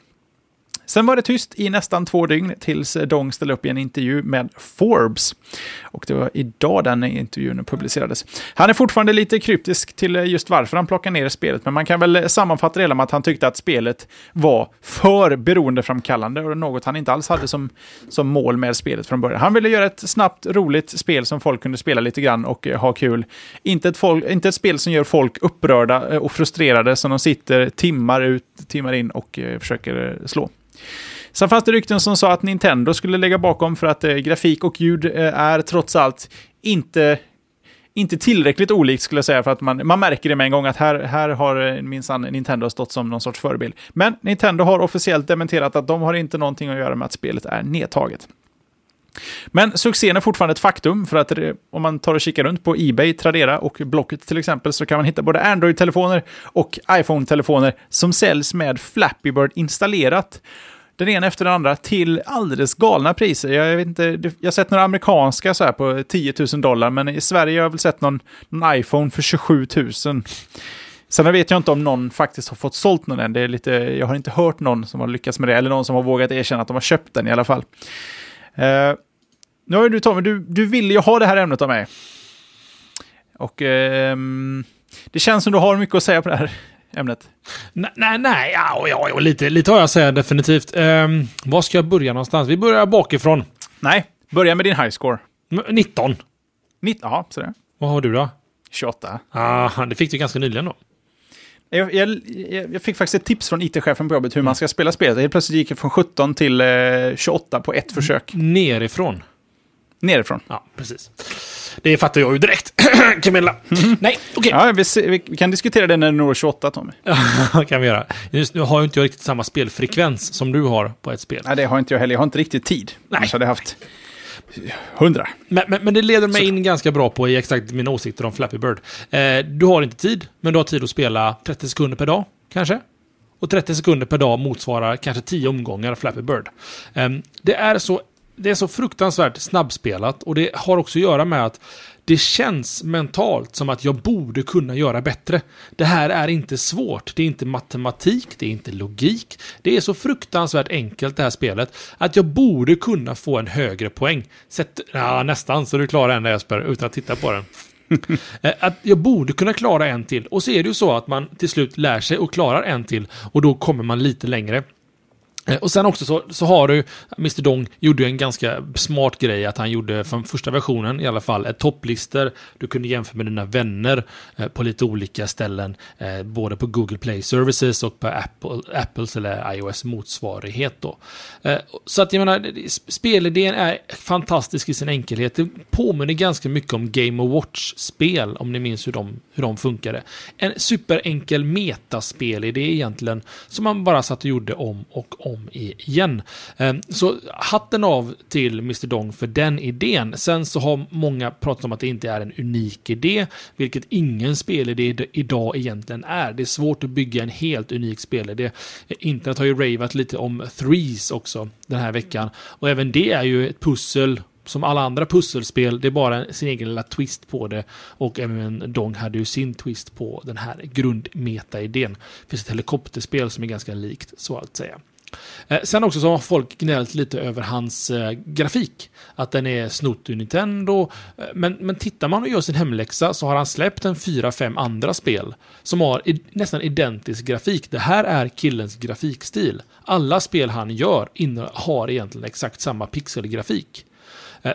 A: Sen var det tyst i nästan två dygn tills Dong ställde upp i en intervju med Forbes. Och det var idag den intervjun publicerades. Han är fortfarande lite kryptisk till just varför han plockar ner spelet, men man kan väl sammanfatta det hela med att han tyckte att spelet var för beroendeframkallande och något han inte alls hade som, som mål med spelet från början. Han ville göra ett snabbt, roligt spel som folk kunde spela lite grann och eh, ha kul. Inte ett, folk, inte ett spel som gör folk upprörda eh, och frustrerade som de sitter timmar ut, timmar in och eh, försöker slå. Sen fanns det rykten som sa att Nintendo skulle lägga bakom för att eh, grafik och ljud eh, är trots allt inte, inte tillräckligt olikt skulle jag säga för att man, man märker det med en gång att här, här har eh, minsann Nintendo stått som någon sorts förebild. Men Nintendo har officiellt dementerat att de har inte någonting att göra med att spelet är nedtaget. Men succén är fortfarande ett faktum, för att eh, om man tar och kikar runt på Ebay, Tradera och Blocket till exempel, så kan man hitta både Android-telefoner och iPhone-telefoner som säljs med Flappy Bird installerat den ena efter den andra till alldeles galna priser. Jag, vet inte, jag har sett några amerikanska så här på 10 000 dollar, men i Sverige har jag väl sett någon, någon iPhone för 27 000. Sen vet jag inte om någon faktiskt har fått sålt någon än. Det är lite, jag har inte hört någon som har lyckats med det, eller någon som har vågat erkänna att de har köpt den i alla fall. Uh, nu har ju du Tommy, du, du vill ju ha det här ämnet av mig. Och uh, det känns som du har mycket att säga på det här ämnet.
B: Nej, nej, nej ja, ja, ja, lite, lite har jag att säga definitivt. Um, var ska jag börja någonstans? Vi börjar bakifrån.
A: Nej, börja med din high score.
B: 19.
A: 19, ja, sådär.
B: Vad har du då?
A: 28.
B: Ah, det fick du ganska nyligen då.
A: Jag, jag, jag, fick faktiskt ett tips från it-chefen på jobbet hur man ska spela spelet. Helt plötsligt gick jag från 17 till eh, 28 på ett försök.
B: Nerifrån.
A: Nerifrån.
B: Ja, precis. Det fattar jag ju direkt. Camilla. Nej, okej.
A: Okay. Ja, vi, vi, kan diskutera det när du når 28, Tommy.
B: Ja, kan vi göra. Just nu har ju inte jag riktigt samma spelfrekvens som du har på ett spel.
A: Nej, det har inte jag heller. Jag har inte riktigt tid. Nej. Annars hade jag haft 100.
B: Men, men, men, det leder mig in ganska bra på i exakt mina åsikter om Flappy Bird. Eh, du har inte tid, men du har tid att spela 30 sekunder per dag, kanske? Och 30 sekunder per dag motsvarar kanske 10 omgångar Flappy Bird. Eh, det är så det är så fruktansvärt snabbspelat och det har också att göra med att det känns mentalt som att jag borde kunna göra bättre. Det här är inte svårt. Det är inte matematik, det är inte logik. Det är så fruktansvärt enkelt det här spelet att jag borde kunna få en högre poäng. Sätt, ja, nästan så du klarar en där Jesper, utan att titta på den. Eh, att jag borde kunna klara en till. Och så är det ju så att man till slut lär sig och klarar en till och då kommer man lite längre. Eh, och sen också så, så har du, Mr Dong gjorde en ganska smart grej att han gjorde från första versionen i alla fall ett topplistor. Du kunde jämföra med dina vänner eh, på lite olika ställen, eh, både på Google Play Services och på Apple, Apples eller iOS motsvarighet då. Eh, så att jag menar, spelidén är fantastisk i sin enkelhet. Det påminner ganska mycket om Game of Watch-spel, om ni minns hur de, hur de funkade. En superenkel metaspelidé egentligen, som man bara satt och gjorde om och om om igen. Ehm, så hatten av till Mr Dong för den idén. Sen så har många pratat om att det inte är en unik idé, vilket ingen spelidé idag egentligen är. Det är svårt att bygga en helt unik spelidé. Internet har ju ravat lite om threes också den här veckan och även det är ju ett pussel som alla andra pusselspel, det är bara sin egen lilla twist på det. Och även Dong hade ju sin twist på den här grundmeta-idén. Det finns ett helikopterspel som är ganska likt, så att säga. Eh, sen också så har folk gnällt lite över hans eh, grafik. Att den är snott ur Nintendo. Eh, men, men tittar man och gör sin hemläxa så har han släppt en fyra, fem andra spel som har i, nästan identisk grafik. Det här är killens grafikstil. Alla spel han gör har egentligen exakt samma pixelgrafik.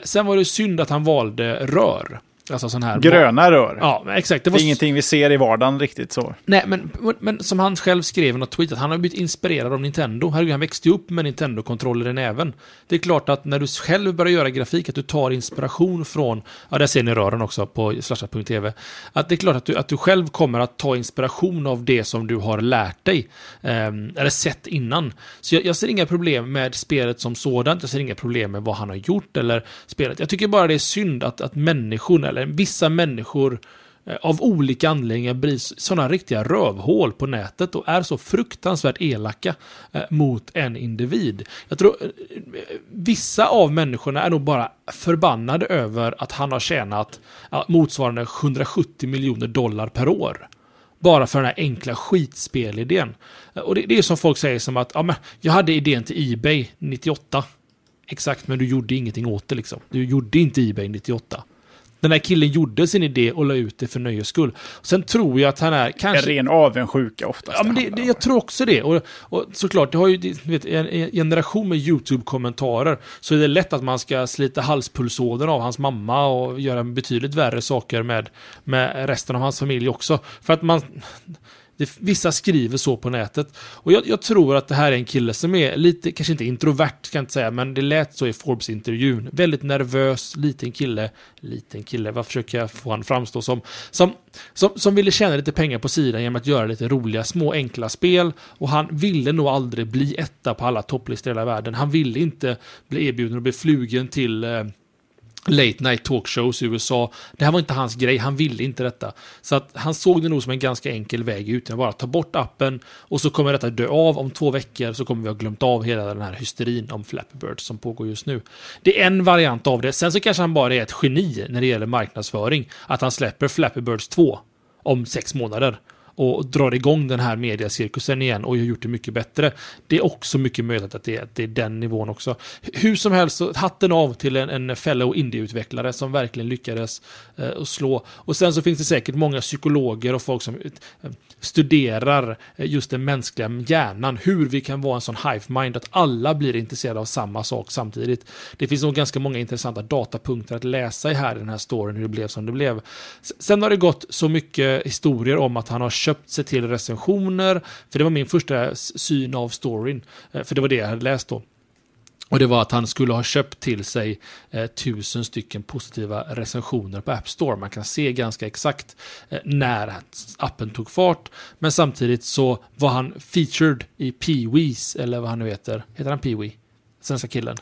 B: Sen var det synd att han valde rör. Alltså sån här...
A: Gröna rör.
B: Ja, exakt.
A: Det,
B: var
A: det är ingenting vi ser i vardagen riktigt så.
B: Nej, men, men som han själv skrev i något tweet, att han har blivit inspirerad av Nintendo. Herregud, han växte ju upp med Nintendo-kontroller i näven. Det är klart att när du själv börjar göra grafik, att du tar inspiration från, ja, där ser ni rören också på slashat.tv, att det är klart att du, att du själv kommer att ta inspiration av det som du har lärt dig, eh, eller sett innan. Så jag, jag ser inga problem med spelet som sådant, jag ser inga problem med vad han har gjort eller spelet. Jag tycker bara det är synd att, att människor, eller vissa människor eh, av olika anledningar blir sådana riktiga rövhål på nätet och är så fruktansvärt elaka eh, mot en individ. Jag tror eh, vissa av människorna är nog bara förbannade över att han har tjänat motsvarande 170 miljoner dollar per år. Bara för den här enkla skitspelidén. Och det, det är som folk säger som att ja, men jag hade idén till Ebay 98. Exakt, men du gjorde ingenting åt det liksom. Du gjorde inte Ebay 98. Den här killen gjorde sin idé och la ut det för nöjes skull. Sen tror jag att han är kanske...
A: En ren avundsjuka oftast.
B: Ja, men det, det, jag tror också det. Och, och såklart, det har ju vet, en generation med YouTube-kommentarer. Så är det lätt att man ska slita halspulsådern av hans mamma och göra betydligt värre saker med, med resten av hans familj också. För att man... Det, vissa skriver så på nätet. Och jag, jag, tror att det här är en kille som är lite, kanske inte introvert, ska jag inte säga, men det lät så i Forbes-intervjun. Väldigt nervös, liten kille. Liten kille, vad försöker jag få han framstå som? Som, som? som ville tjäna lite pengar på sidan genom att göra lite roliga, små, enkla spel. Och han ville nog aldrig bli etta på alla topplistor i hela världen. Han ville inte bli erbjuden och bli flugen till eh, late night talkshows i USA. Det här var inte hans grej, han ville inte detta. Så att han såg det nog som en ganska enkel väg ut. Bara ta bort appen och så kommer detta dö av om två veckor så kommer vi ha glömt av hela den här hysterin om Flappy Bird som pågår just nu. Det är en variant av det. Sen så kanske han bara är ett geni när det gäller marknadsföring. Att han släpper Flappy Birds 2 om sex månader och drar igång den här mediacirkusen igen och har gjort det mycket bättre. Det är också mycket möjligt att det, är, att det är den nivån också. Hur som helst, hatten av till en, en fellow indieutvecklare som verkligen lyckades eh, slå. Och sen så finns det säkert många psykologer och folk som eh, studerar eh, just den mänskliga hjärnan, hur vi kan vara en sån hive mind att alla blir intresserade av samma sak samtidigt. Det finns nog ganska många intressanta datapunkter att läsa i här i den här storyn, hur det blev som det blev. Sen har det gått så mycket historier om att han har köpt sig till recensioner, för det var min första syn av storyn, eh, för det var det jag hade läst då. Och det var att han skulle ha köpt till sig eh, tusen stycken positiva recensioner på App Store. Man kan se ganska exakt eh, när appen tog fart. Men samtidigt så var han featured i Pee-Wees, eller vad han nu heter. Heter han Pee-Wee? Svenska killen.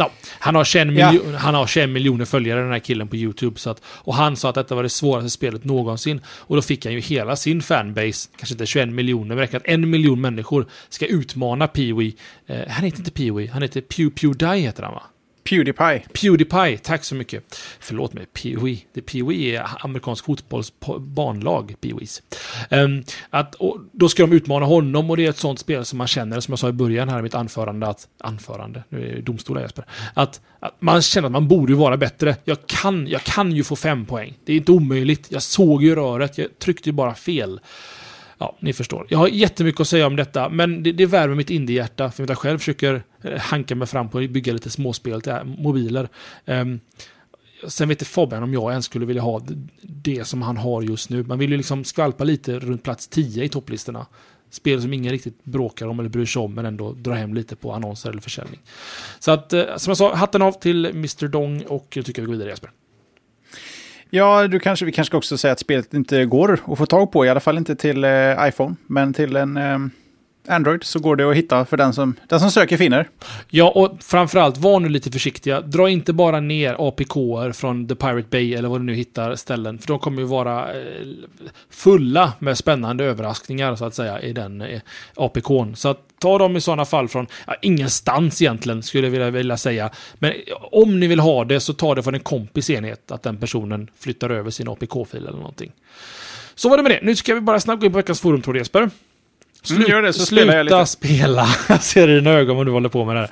B: No. Han, har 21 ja. han har 21 miljoner följare den här killen på YouTube. Så att, och han sa att detta var det svåraste spelet någonsin. Och då fick han ju hela sin fanbase, kanske inte 21 miljoner, men att en miljon människor ska utmana Peewee. Eh, han heter inte Peewee, han heter Pew Pewdie heter han va?
A: Pewdiepie.
B: Pewdiepie, tack så mycket. Förlåt mig, Pewee. Det Pewee är amerikansk fotbolls barnlag, Pewees. Um, att, då ska de utmana honom och det är ett sånt spel som man känner, som jag sa i början här i mitt anförande, att, anförande, nu är det domstolar Jesper, att, att man känner att man borde vara bättre. Jag kan, jag kan ju få fem poäng. Det är inte omöjligt. Jag såg ju röret, jag tryckte ju bara fel. Ja, ni förstår. Jag har jättemycket att säga om detta, men det, det värmer mitt indiehjärta, för jag själv försöker Eh, hanka mig fram på att bygga lite småspel till mobiler. Ehm, sen vet inte Fabian om jag ens skulle vilja ha det som han har just nu. Man vill ju liksom skvalpa lite runt plats 10 i topplistorna. Spel som ingen riktigt bråkar om eller bryr sig om, men ändå drar hem lite på annonser eller försäljning. Så att, eh, som jag sa, hatten av till Mr Dong och jag tycker vi går vidare Jesper.
A: Ja, du kanske, vi kanske också säga att spelet inte går att få tag på, i alla fall inte till eh, iPhone, men till en eh, Android så går det att hitta för den som, den som söker finner.
B: Ja, och framförallt var nu lite försiktiga. Dra inte bara ner APKer från The Pirate Bay eller vad du nu hittar ställen, för de kommer ju vara eh, fulla med spännande överraskningar så att säga i den eh, APKn. Så att ta dem i sådana fall från ja, ingenstans egentligen, skulle jag vilja, vilja säga. Men eh, om ni vill ha det så ta det från en kompis enhet, att den personen flyttar över sin APK-fil eller någonting. Så var det med det. Nu ska vi bara snabbt gå in på veckans forum tror jag Jesper. Slut,
A: gör det, så
B: sluta
A: jag lite.
B: spela. Jag ser i dina ögon vad du håller på med där.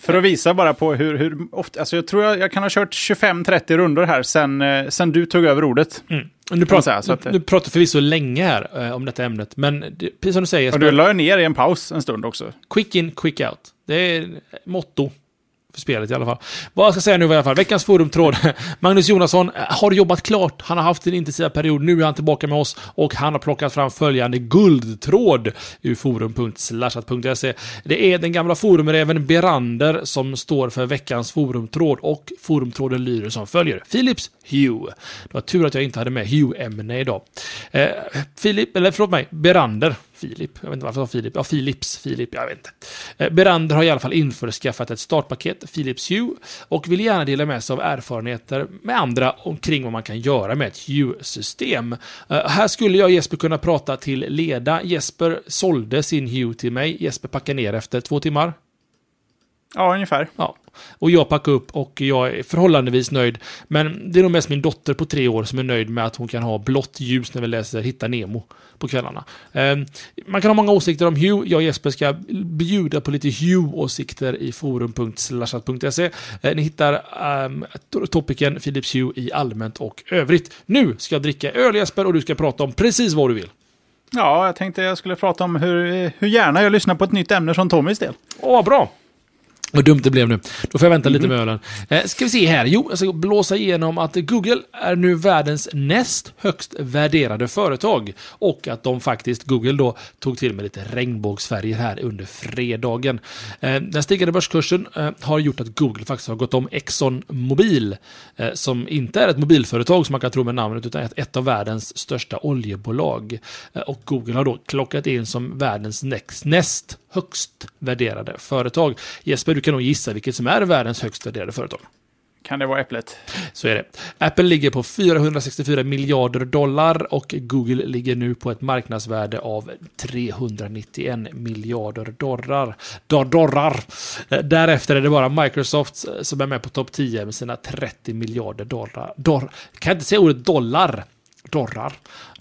A: För att visa bara på hur, hur ofta, alltså jag tror jag, jag kan ha kört 25-30 runder här sen, eh, sen du tog över ordet.
B: Mm.
A: Man
B: pratar,
A: säga, så att-
B: nu pratar förvisso länge här eh, om detta ämnet, men det, precis som du säger,
A: Och du la ner i en paus en stund också.
B: quick in, quick out. Det är motto för spelet i alla fall. Vad jag ska säga nu var i alla fall, veckans forumtråd. Magnus Jonasson har jobbat klart. Han har haft en intensiv period. Nu är han tillbaka med oss och han har plockat fram följande guldtråd ur forum.slashat.se. Det är den gamla forumräven Berander som står för veckans forumtråd och forumtråden lyder som följer. Philips Hue. Det var tur att jag inte hade med Hue-ämne idag. Eh, Filip, eller förlåt mig, Berander. Filip, jag vet inte varför jag sa Filip. Ja, Philips, Filip, jag vet inte. Eh, Berander har i alla fall införskaffat ett startpaket, Philips Hue, och vill gärna dela med sig av erfarenheter med andra omkring vad man kan göra med ett Hue-system. Eh, här skulle jag och Jesper kunna prata till leda. Jesper sålde sin Hue till mig. Jesper packade ner efter två timmar.
A: Ja, ungefär.
B: Ja, och jag packar upp och jag är förhållandevis nöjd. Men det är nog mest min dotter på tre år som är nöjd med att hon kan ha blått ljus när vi läser Hitta Nemo på kvällarna. Eh, man kan ha många åsikter om Hue. Jag och Jesper ska bjuda på lite Hue-åsikter i forum.slashat.se. Eh, ni hittar um, topicen Philips Hue i allmänt och övrigt. Nu ska jag dricka öl Jesper och du ska prata om precis vad du vill.
A: Ja, jag tänkte jag skulle prata om hur, hur gärna jag lyssnar på ett nytt ämne från Tommys del.
B: Åh, vad bra! Vad dumt det blev nu. Då får jag vänta lite med ölen. Eh, ska vi se här. Jo, jag ska blåsa igenom att Google är nu världens näst högst värderade företag. Och att de faktiskt, Google då, tog till med lite regnbågsfärger här under fredagen. Eh, den stigande börskursen eh, har gjort att Google faktiskt har gått om Exxon Mobil. Eh, som inte är ett mobilföretag som man kan tro med namnet, utan ett, ett av världens största oljebolag. Eh, och Google har då klockat in som världens näst, näst högst värderade företag. Jesper, du kan nog gissa vilket som är världens högst värderade företag.
A: Kan det vara Äpplet?
B: Så är det. Apple ligger på 464 miljarder dollar och Google ligger nu på ett marknadsvärde av 391 miljarder dollar. Dollar. Därefter är det bara Microsoft eh, som är med på topp 10 med sina 30 miljarder dollar. Dor- kan jag inte säga ordet dollar? Dollar.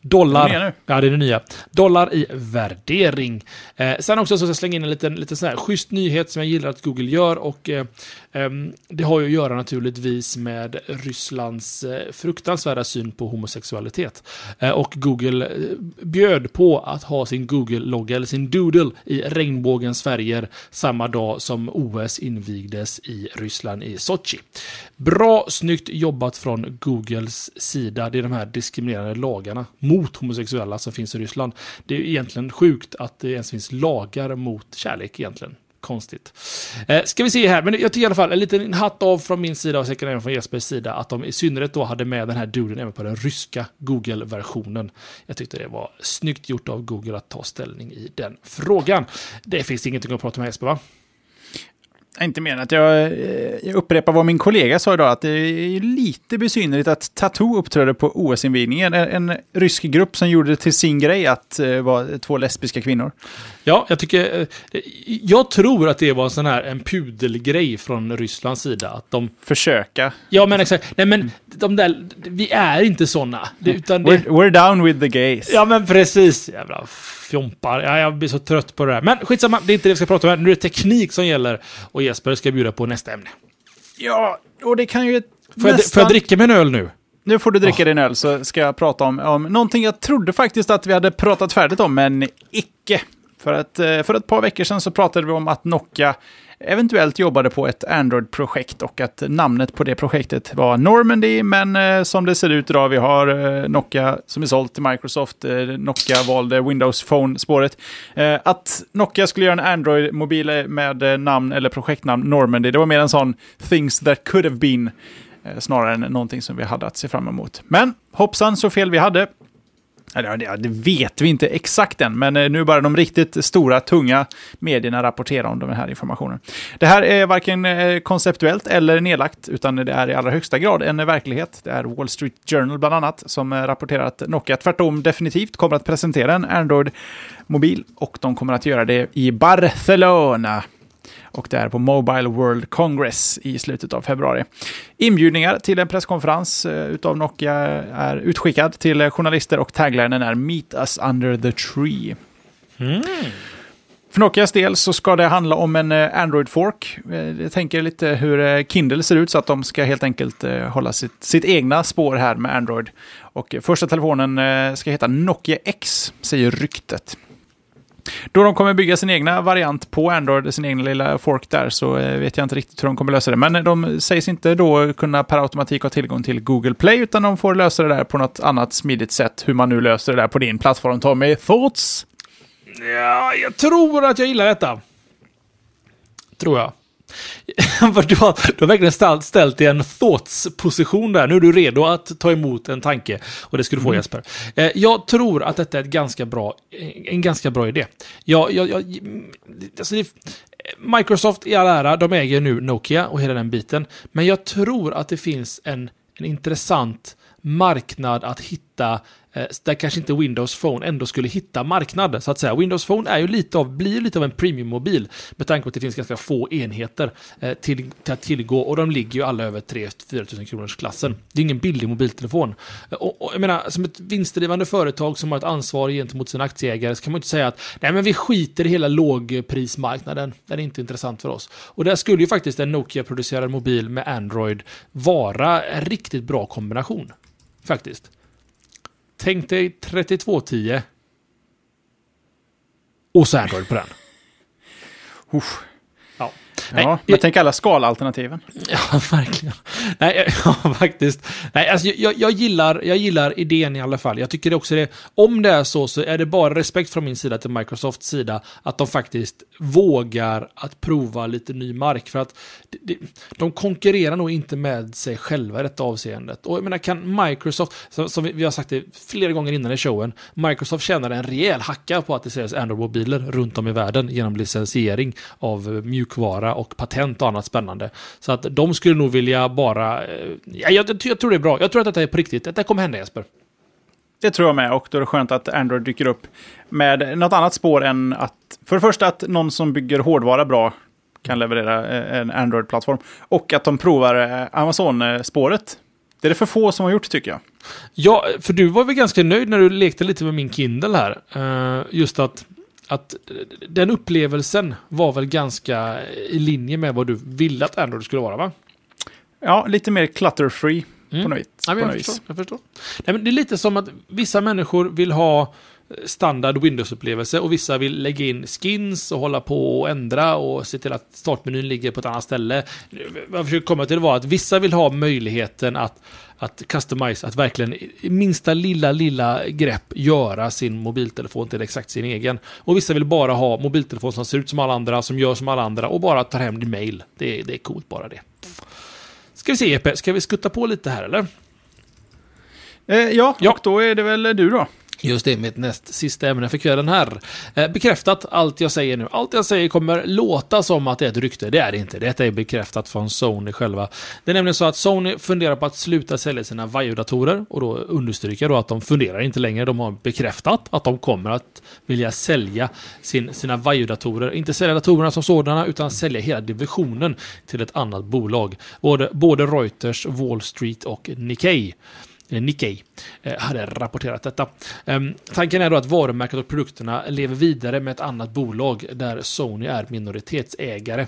B: Dollar.
A: Det.
B: Ja, det är det nya. Dollar i värdering. Eh, sen också så ska jag slänga in en liten, liten sån här schysst nyhet som jag gillar att Google gör. Och eh, ehm, Det har ju att göra naturligtvis med Rysslands eh, fruktansvärda syn på homosexualitet. Eh, och Google eh, bjöd på att ha sin Google-logga, eller sin doodle, i regnbågens färger samma dag som OS invigdes i Ryssland i Sochi. Bra, snyggt jobbat från Googles sida. Det är de här diskriminerande lagarna mot homosexuella som finns i Ryssland. Det är egentligen sjukt att det ens finns lagar mot kärlek egentligen. Konstigt. Eh, ska vi se här, men jag tycker i alla fall en liten hatt av från min sida och säkert även från Jespers sida att de i synnerhet då hade med den här duden även på den ryska Google-versionen. Jag tyckte det var snyggt gjort av Google att ta ställning i den frågan. Det finns ingenting att prata med Jesper va?
A: Inte mer än att jag, eh, jag upprepar vad min kollega sa idag, att det är lite besynnerligt att Tattoo uppträdde på OS-invigningen. En, en rysk grupp som gjorde det till sin grej att uh, vara två lesbiska kvinnor.
B: Ja, jag tycker... eh, Jag tror att det var en sån här en pudelgrej från Rysslands sida. Att de...
A: Försöka.
B: Ja, men exakt. Nej, men de där... Vi är inte såna. Det, utan det,
A: We're, we're down with the gays.
B: Ja, men precis. Jävla fjompar. Ja, jag blir så trött på det där. Men skitsamma, det är inte det vi ska prata om här. Nu är det teknik som gäller. Och Jesper ska bjuda på nästa ämne.
A: Ja, och det kan ju...
B: Får, jag, får jag dricka min öl nu?
A: Nu får du dricka din öl så ska jag prata om, om någonting jag trodde faktiskt att vi hade pratat färdigt om, men icke. För, att, eh, för ett par veckor sedan så pratade vi om att Nokia eventuellt jobbade på ett Android-projekt och att namnet på det projektet var Normandy, men eh, som det ser ut idag, vi har eh, Nokia som är sålt till Microsoft, Nokia valde Windows Phone-spåret. Att Nokia skulle göra en Android-mobil med namn eller projektnamn Normandy, det var mer en sån things that could have been, snarare än någonting som vi hade att se fram emot. Men hoppsan så fel vi hade. Eller ja, det vet vi inte exakt än, men eh, nu bara de riktigt stora, tunga medierna rapporterar om den här informationen. Det här är varken eh, konceptuellt eller nedlagt, utan det är i allra högsta grad en verklighet. Det är Wall Street Journal bland annat som eh, rapporterar att Nokia tvärtom definitivt kommer att presentera en Android-mobil och de kommer att göra det i Barcelona och det är på Mobile World Congress i slutet av februari. Inbjudningar till en presskonferens eh, utav Nokia är utskickad till journalister och taglinen är Meet us under the tree. För Nokias del så ska det handla om en eh, Android-fork. Eh, Jag tänker lite hur Kindle ser ut så att de ska helt enkelt hålla sitt, sitt egna spår här med Android. Och första telefonen ska heta Nokia X, säger ryktet. Då de kommer bygga sin egna variant på Android, sin egna lilla fork där, så eh, vet jag inte riktigt hur de kommer lösa det. Men de sägs inte då kunna per automatik ha tillgång till Google Play, utan de får lösa det där på något annat smidigt sätt. Hur man nu löser det där på din plattform, Tommy. Thoughts?
B: Ja, jag tror att jag gillar detta. Tror jag. Du, har, du har verkligen ställt, i en thoughts-position där. Nu är du redo att ta emot en tanke. Och det ska du få Jesper. Eh, jag tror att detta är ett ganska bra, en ganska bra idé. Jag, jag, jag, alltså det, Microsoft i all ära, de äger nu Nokia och hela den biten. Men jag tror att det finns en, en intressant marknad att hitta Eh, där kanske inte Windows Phone ändå skulle hitta marknad, så att säga. Windows Phone är ju lite av, blir ju lite av en premiummobil med tanke på att det finns ganska få enheter eh, till, till att tillgå och de ligger ju alla över 3-4 tusen kronors klassen. Det är ingen billig mobiltelefon. Eh, och, och jag menar, som ett vinstdrivande företag som har ett ansvar gentemot sina aktieägare så kan man ju inte säga att nej men vi skiter i hela lågprismarknaden. Den är inte intressant för oss. Och där skulle ju faktiskt en Nokia-producerad mobil med Android vara en riktigt bra kombination. Faktiskt. Tänk dig 3210. Och så Android på den. Ja.
A: Ja,
B: Nej,
A: men
B: jag-
A: tänk alla skalalternativen.
B: Ja, verkligen. Nej, ja, faktiskt. Nej, alltså, jag, jag, gillar, jag gillar idén i alla fall. Jag tycker också det, om det är så, så är det bara respekt från min sida till Microsofts sida att de faktiskt vågar att prova lite ny mark. För att det, de konkurrerar nog inte med sig själva i detta avseendet. Och jag menar, kan Microsoft, som, vi, har sagt det flera gånger innan i showen, Microsoft tjänar en rejäl hacka på att det säljs Android-mobiler runt om i världen genom licensiering av mjukvara och patent och annat spännande. Så att de skulle nog vilja bara... eh, Ja, jag, jag, tror det är bra. Jag tror att detta är på riktigt. Detta kommer hända Jesper.
A: Det tror jag med och då är det skönt att Android dyker upp med något annat spår än att... För det första att någon som bygger hårdvara bra kan leverera eh, en Android-plattform. Och att de provar eh, Amazon-spåret. Det är det för få som har gjort tycker jag.
B: Ja, för du var väl ganska nöjd när du lekte lite med min Kindle här. Just att, att den upplevelsen var väl ganska i linje med vad du ville att Android skulle vara, va?
A: Ja, lite mer clutter-free
B: Mm.
A: på något vis.
B: Ja,
A: på
B: men
A: något
B: jag,
A: vis.
B: förstår, jag förstår. Nej, men det är lite som att vissa människor vill ha standard Windows-upplevelse och vissa vill lägga in skins och hålla på och ändra och se till att startmenyn ligger på ett annat ställe. Vad jag försöker komma till var att vissa vill ha möjligheten att att customize, att verkligen minsta lilla, lilla grepp göra sin mobiltelefon till exakt sin egen. Och vissa vill bara ha mobiltelefon som ser ut som alla andra, som gör som alla andra och bara tar hem din mail. Det, är- det är coolt bara det. Ska vi se EP, ska vi skutta på lite här eller?
A: Eh, ja,
B: Ja.
A: och då är det väl du då.
B: Just det, mitt näst sista ämne för kvällen här. Eh, bekräftat, allt jag säger nu. Allt jag säger kommer låta som att det är ett rykte. Det är det inte. Detta är bekräftat från Sony själva. Det är nämligen så att Sony funderar på att sluta sälja sina Vaio-datorer och då understryker jag då att de funderar inte längre. De har bekräftat att de kommer att vilja sälja sin, sina Vaio-datorer. Inte sälja datorerna som sådana, utan sälja hela divisionen till ett annat bolag. Både, både Reuters, Wall Street och Nikkei eller Nikkei, eh, hade rapporterat detta. Ehm, tanken är då att varumärket och produkterna lever vidare med ett annat bolag där Sony är minoritetsägare.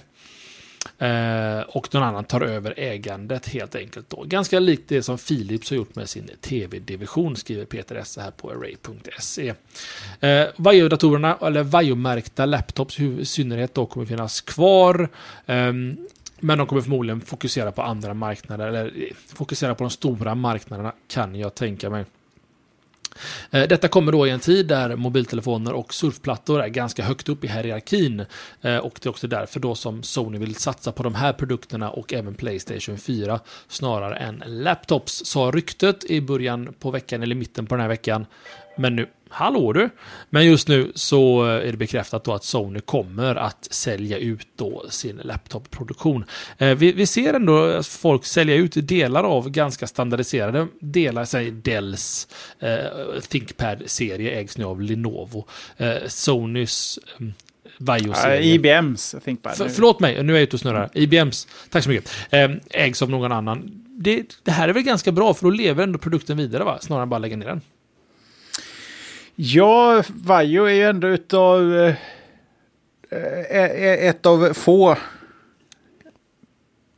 B: Eh, och någon annan tar över ägandet helt enkelt. Då. Ganska likt det som Philips har gjort med sin tv-division, skriver Peter Esse här på array.se. Eh, Vajo-datorerna, eller Vajo-märkta laptops i synnerhet, då kommer finnas kvar. Ehm, men de kommer förmodligen fokusera på andra marknader, eller eh, fokusera på de stora marknaderna kan jag tänka mig. Eh, detta kommer då i en tid där mobiltelefoner och surfplattor är ganska högt upp i hierarkin. Eh, och det är också därför då som Sony vill satsa på de här produkterna och även Playstation 4 snarare än laptops, sa ryktet i början på veckan eller i mitten på den här veckan. Men nu, hallå du! Men just nu så är det bekräftat då att Sony kommer att sälja ut då sin laptopproduktion. Eh, Vi, vi ser ändå att folk sälja ut delar av ganska standardiserade delar, säg Dells eh, ThinkPad-serie ägs nu av Lenovo. Eh, Sonys um,
A: Uh. IBMs ThinkPad.
B: För, förlåt mig, nu är jag ute och snurrar. IBMs, tack så mycket, eh, ägs av någon annan. Det, det här är väl ganska bra, för då lever ändå produkten vidare, va? Snarare än bara lägga ner den.
A: Ja, Vajo är ju ändå utav eh, eh, eh, eh, ett av få.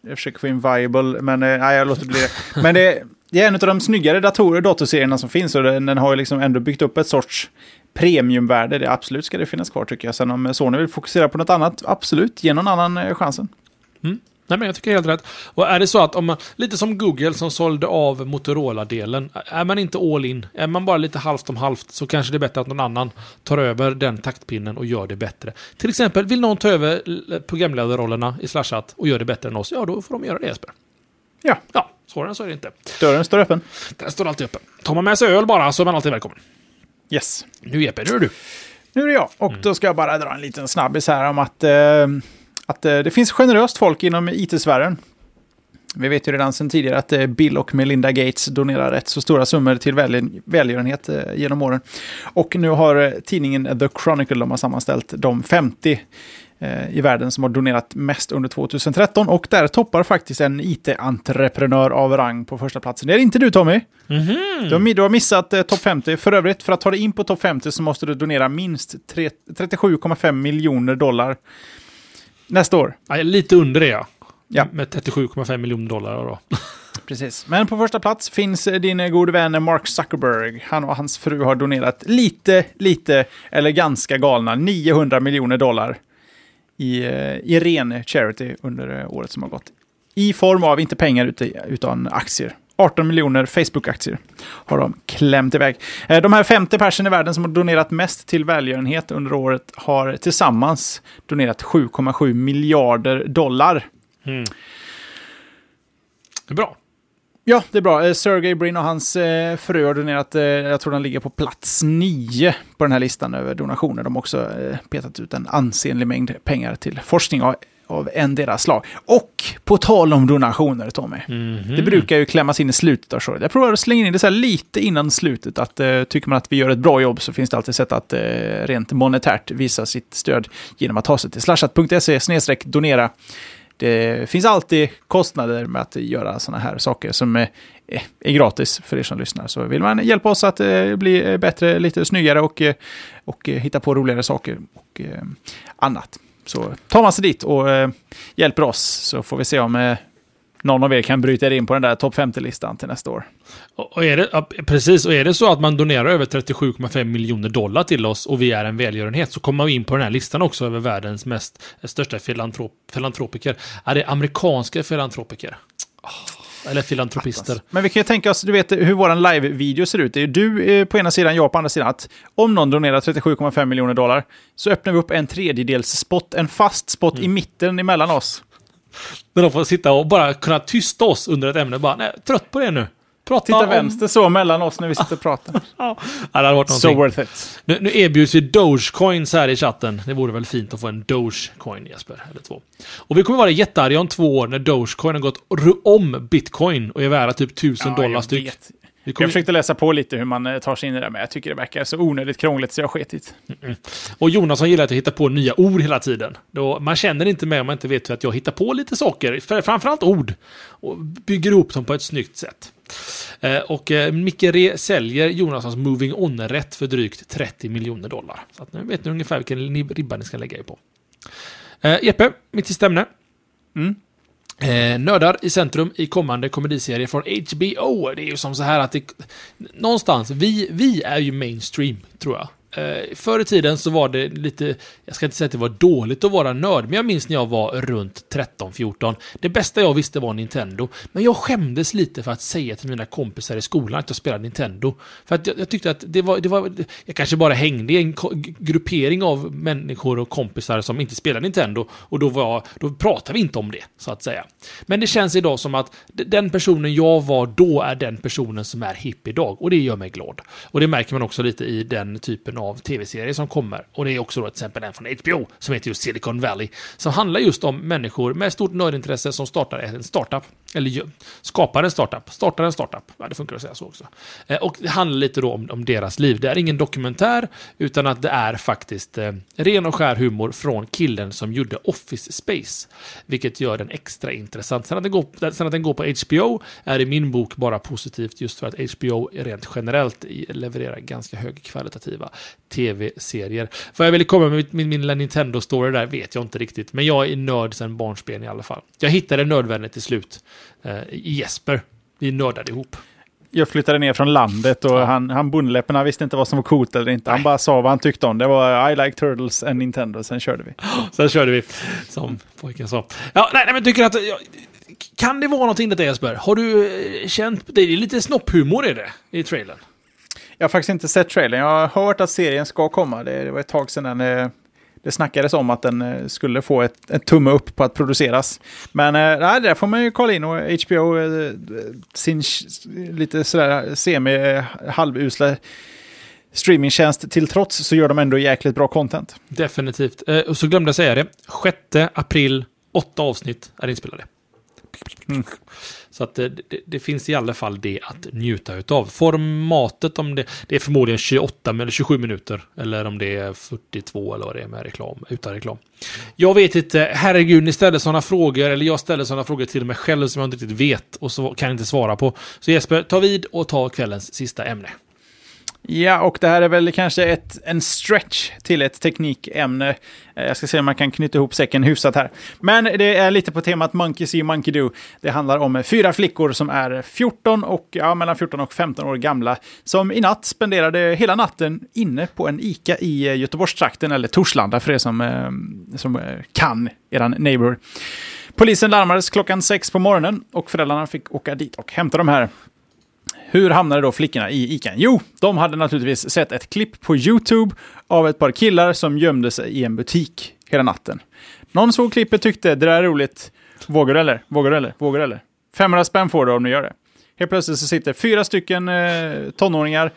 A: Jag försöker få in Viable, men eh, nej, jag låter bli det. Men det, det är en av de snyggare datorer, datorserierna som finns och den, den har ju liksom ändå byggt upp ett sorts premiumvärde. Det absolut ska det finnas kvar tycker jag. Sen om Sony vill fokusera på något annat, absolut, ge någon annan eh, chansen. Mm.
B: Nej, men jag tycker helt rätt. Och är det så att om man, lite som Google som sålde av Motorola-delen, är man inte all in, är man bara lite halvt om halvt, så kanske det är bättre att någon annan tar över den taktpinnen och gör det bättre. Till exempel, vill någon ta över programledarrollerna i Slashat och gör det bättre än oss, ja då får de göra det Jesper.
A: Ja,
B: Ja, svårare än så är det inte.
A: dörren står öppen.
B: Den står alltid öppen. Tar man med sig öl bara så är man alltid välkommen.
A: Yes.
B: Nu Jeppe, nu är du.
A: Nu är det jag. Och då ska jag bara dra en liten snabbis här om att, eh, att eh, det finns generöst folk inom IT-sfären. Vi vet ju redan sedan tidigare att eh, Bill och Melinda Gates donerar rätt så stora summor till väl, välgörenhet eh, genom åren. Och nu har tidningen The Chronicle de har sammanställt de 50 eh, i världen som har donerat mest under 2013. Och där toppar faktiskt en IT-entreprenör av rang på första platsen. Det är inte du Tommy. Du, har, du har missat eh, topp 50. För övrigt, för att ta dig in på topp 50 så måste du donera minst tre- 37,5 miljoner dollar nästa år.
B: Ja, lite under det ja.
A: Ja.
B: Med 37,5 miljoner dollar då.
A: Precis. Men på första plats finns eh, din eh, gode vän Mark Zuckerberg. Han och hans fru har donerat lite, lite, eller ganska galna 900 miljoner dollar i, eh, i ren charity under året som har gått. I form av, inte pengar utan aktier. 18 miljoner Facebook-aktier har de klämt iväg. Eh, De här 50 personer i världen som har donerat mest till välgörenhet under året har tillsammans donerat 7,7 miljarder dollar.
B: Mm. Det är bra.
A: Ja, det är bra. Eh, Sergey Brin och hans eh, fru har donerat, jag tror de ligger på plats nio på den här listan över donationer. De har också petat ut en ansenlig mängd pengar till forskning av, av endera slag. Och på tal om donationer, Tommy.
B: Mhm.
A: Det brukar ju klämmas in i slutet av showet. Jag provar att slänga in det så här lite innan slutet. Att eh, tycker man att vi gör ett bra jobb så finns det alltid sätt att eh, rent monetärt visa sitt stöd genom att ta sig till slashat.se donera. Det finns alltid kostnader med att göra sådana här saker som är, är gratis för er som lyssnar. Så vill man hjälpa oss att eh, bli bättre, lite snyggare och, eh, och eh, hitta på roligare saker och eh, annat. Så tar man sig dit och eh, hjälper oss så får vi se om eh, någon av er kan bryta er in på den där topp 50-listan till nästa år.
B: Och är det, ja, precis, och är det så att man donerar över 37,5 miljoner dollar till oss och vi är en välgörenhet så kommer man in på den här listan också över världens mest största filantrop, filantropiker. Är det amerikanska filantropiker? Ah, Eller filantropister.
A: Men vi kan ju tänka oss, du vet hur vår live-video ser ut. Det är du eh, på ena sidan, jag på andra sidan. Att om någon donerar 37,5 miljoner dollar så öppnar vi upp en tredjedels spot, en fast spot i mitten emellan oss.
B: Där de får sitta och bara kunna tysta oss under ett ämne. Bara, nej, trött på det nu. Prata
A: Titta
B: om...
A: vänster så mellan oss när vi sitter och pratar.
B: Ja, det hade varit
A: so
B: någonting.
A: worth it.
B: Nu, nu erbjuds ju Dogecoins här i chatten. Det vore väl fint att få en Dogecoin, Jesper. Eller två. Och vi kommer vara jättearga om två år när Dogecoin har gått ru- om Bitcoin och är värda typ 1000
A: Ja,
B: dollar
A: jag
B: styck.
A: vet.
B: Vi
A: Jag
B: kommer,
A: försökte läsa på lite hur man eh, tar sig in i det, men jag tycker det verkar så onödigt krångligt så jag skitit.
B: och Jonasson gillar att hitta på nya ord hela tiden. Då man känner inte med om man inte vet att jag hittar på lite saker, för- framförallt ord, och bygger ihop dem på ett snyggt sätt. Eh, och eh, Micke Re säljer Jonassons Moving On-rätt för drygt 30 miljoner dollar. Så att nu vet ni ungefär vilken ribba ni ska lägga er på. Eh, Jeppe, mitt sista ämne.
A: Mm.
B: Eh, nördar i centrum i kommande komediserie från HBO. Det är ju som så här att det... Någonstans, vi, vi är ju mainstream, tror jag. Eh, förr i tiden så var det lite, jag ska inte säga att det var dåligt att vara nörd, men jag minns när jag var runt 13-14. Det bästa jag visste var Nintendo, men jag skämdes lite för att säga till mina kompisar i skolan att jag spelade Nintendo. För att jag, jag tyckte att det var, det var, jag kanske bara hängde i en gruppering av människor och kompisar som inte spelade Nintendo, och då, var, då pratade vi inte om det, så att säga. Men det känns idag som att den personen jag var då är den personen som är hipp idag, och det gör mig glad. Och det märker man också lite i den typen av tv-serier som kommer. Och det är också då till exempel en från HBO som heter just Silicon Valley, som handlar just om människor med stort nördintresse som startar en startup eller skapar en startup, startar en startup. Ja, det funkar att säga så också. Eh, och det handlar lite då om, om, deras liv. Det är ingen dokumentär, utan att det är faktiskt eh, ren och skär humor från killen som gjorde Office Space. Vilket gör den extra intressant. Sen att den går, sen att den går på HBO är i min bok bara positivt just för att HBO rent generellt levererar ganska högkvalitativa tv-serier. Vad jag ville komma med min, min lilla Nintendo-story där vet jag inte riktigt, men jag är nörd sedan barnsben i alla fall. Jag hittade nördvänner till slut Jesper. Vi nördade ihop.
A: Jag flyttade ner från landet och han, han bondläpparna visste inte vad som var coolt eller inte. Nej. Han bara sa vad han tyckte om det. var I like turtles and Nintendo. Sen körde vi.
B: Sen körde vi, som pojken sa. Ja, nej, nej men tycker att... Ja, kan det vara någonting detta Jesper? Har du eh, känt... Det är lite snopphumor är det i trailern.
A: Jag har faktiskt inte sett trailern. Jag har hört att serien ska komma. Det, det var ett tag sedan den eh, det snackades om att den eh, skulle få ett, ett tumme upp på att produceras. Men äh, där får man ju kolla in och HBO, äh, sin lite sådär semi-halvusla streamingtjänst till trots så gör de ändå jäkligt bra content.
B: Definitivt. Eh, och så glömde jag säga det. 6 april, åtta avsnitt är inspelade. Mm. Så att eh, det, det, det, finns i alla fall det att njuta utav. Formatet, om det, det är förmodligen 28 eller 27 minuter. Eller om det är 42 eller vad det är med reklam, utan reklam. Jag vet inte, herregud, ni ställer sådana frågor, eller jag ställer sådana frågor till mig själv som jag inte riktigt vet och så kan jag inte svara på. Så Jesper, ta vid och ta kvällens sista ämne.
A: Ja, och det här är väl kanske ett, en stretch till ett teknikämne. Eh, jag ska se om man kan knyta ihop säcken hyfsat här. Men det är lite på temat Monkey See, Monkey Do. Det handlar om fyra flickor som är 14 och, ja, mellan 14 och 15 år gamla, som i natt spenderade hela natten inne på en ICA i eh, Göteborgstrakten, eller Torslanda för er som, eh, som kan eran neighbor. Polisen larmades klockan sex på morgonen och föräldrarna fick åka dit och hämta de här hur hamnade då flickorna i ICAn? Jo, de hade naturligtvis sett ett klipp på YouTube av ett par killar som gömde sig i en butik hela natten. Någon såg klippet tyckte det där är roligt. Vågar du eller? Vågar du eller? Vågar du eller? 500 spänn får du om du gör det. Helt plötsligt så sitter fyra stycken eh, tonåringar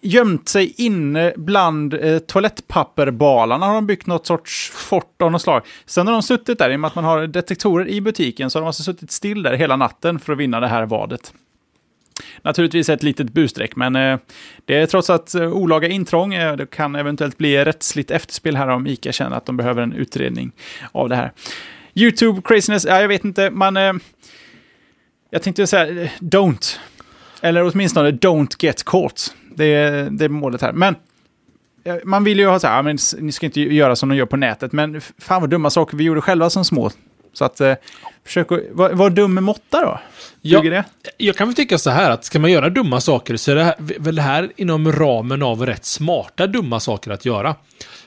A: gömt sig inne bland eh, toalettpapperbalarna. Har de byggt något sorts fort av något slag. Sen har de suttit där, i och med att man har detektorer i butiken, så har de alltså suttit still där hela natten för att vinna det här vadet. Naturligtvis ett litet busstreck, men eh, det är trots att eh, olaga intrång. Eh, det kan eventuellt bli rättsligt efterspel här om ICA känner att de behöver en utredning av det här. YouTube craziness, ja, jag vet inte, man... jag tänkte säga don't. Eller åtminstone don't get caught. Det är, det är målet här. Men man vill ju ha så här, men ni ska inte göra som de gör på nätet, men fan vad dumma saker vi gjorde själva som små. Så att eh, försök att vara var dum med måtta då.
B: Ja, det? Jag kan väl tycka så här att ska man göra dumma saker så är det här, väl det här inom ramen av rätt smarta dumma saker att göra.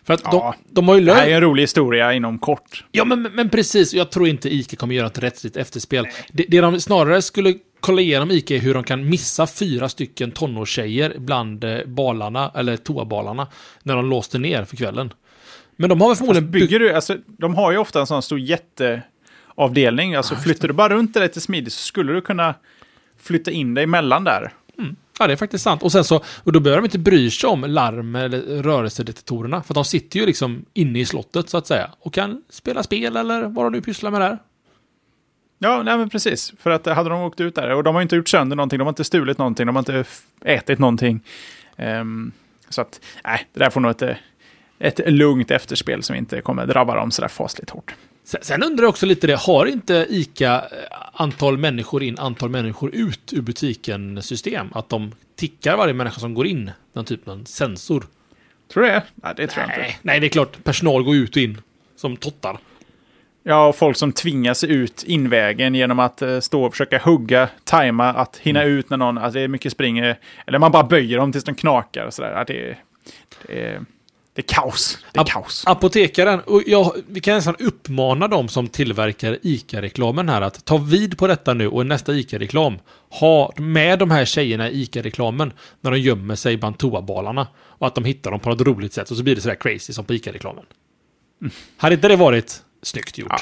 B: För att ja, de, de har ju
A: löst... Det här är en rolig historia inom kort.
B: Ja, men, men precis. Jag tror inte ICA kommer göra ett rättsligt efterspel. Det, det de snarare skulle kolla igenom ICA är hur de kan missa fyra stycken tonårstjejer bland eh, balarna, eller toabalarna, när de låste ner för kvällen. Men de har väl förmodligen...
A: bygger du, alltså, de har ju ofta en sån stor jätte avdelning. Alltså ja, flyttar du bara runt det lite smidigt så skulle du kunna flytta in dig emellan där.
B: Mm. Ja, det är faktiskt sant. Och sen så, och då behöver de inte bry sig om larm eller rörelsedetektorerna. För de sitter ju liksom inne i slottet så att säga. Och kan spela spel eller vad de nu pysslar med där.
A: Ja, nej men precis. För att hade de åkt ut där, och de har inte gjort sönder någonting, de har inte stulit någonting, de har inte ätit någonting. Um, så att, nej, det där får nog ett, ett lugnt efterspel som inte kommer drabba dem sådär fasligt hårt.
B: Sen undrar jag också lite det, har inte ICA eh, antal människor in, antal människor ut ur butiken system? Att de tickar varje människa som går in, den typen av sensor?
A: Tror du det? Nej, det tror nej, jag inte.
B: Nej, det är klart. Personal går ut och in som tottar.
A: Ja, och folk som tvingas ut invägen genom att uh, stå och försöka hugga, tajma, att hinna mm. ut när någon, alltså det är mycket spring, eller man bara böjer dem tills de knakar och sådär. Det, det det är kaos. Det är Ap kaos.
B: Apotekaren, och jag, vi kan nästan uppmana dem som tillverkar ICA-reklamen här att ta vid på detta nu och nästa ICA-reklam ha med de här tjejerna i ICA-reklamen när de gömmer sig bland toabalarna och att de hittar dem på något roligt sätt och så blir det sådär crazy som på ICA-reklamen. Mm. Hade inte det varit snyggt gjort? Ja.